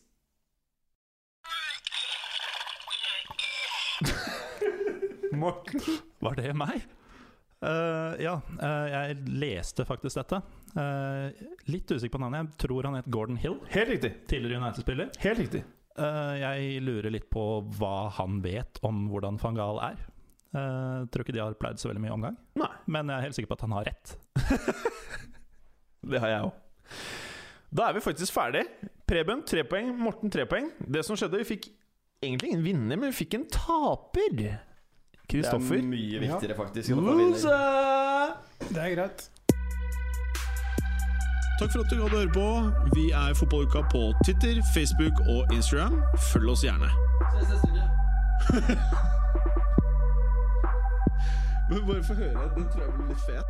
[laughs] Morten. Var det meg? Eh, ja, uh, jeg leste faktisk dette. Uh, litt usikker på navnet. Jeg tror han het Gordon Hill. Helt riktig. Tidligere United-spiller. Helt riktig. Jeg lurer litt på hva han vet om hvordan van Gaal er. Tror ikke de har pleid så veldig mye omgang, Nei. men jeg er helt sikker på at han har rett. [laughs] Det har jeg òg. Da er vi faktisk ferdig. Preben tre poeng, Morten tre poeng. Det som skjedde, vi fikk egentlig ingen vinner, men vi fikk en taper. Kristoffer. Det er mye viktigere, faktisk. Det er greit. Takk for at du gadd å høre på. Vi er Fotballuka på Twitter, Facebook og Instagram. Følg oss gjerne. Ses neste uke. [laughs] Men bare få høre. Den tror jeg blir litt fet.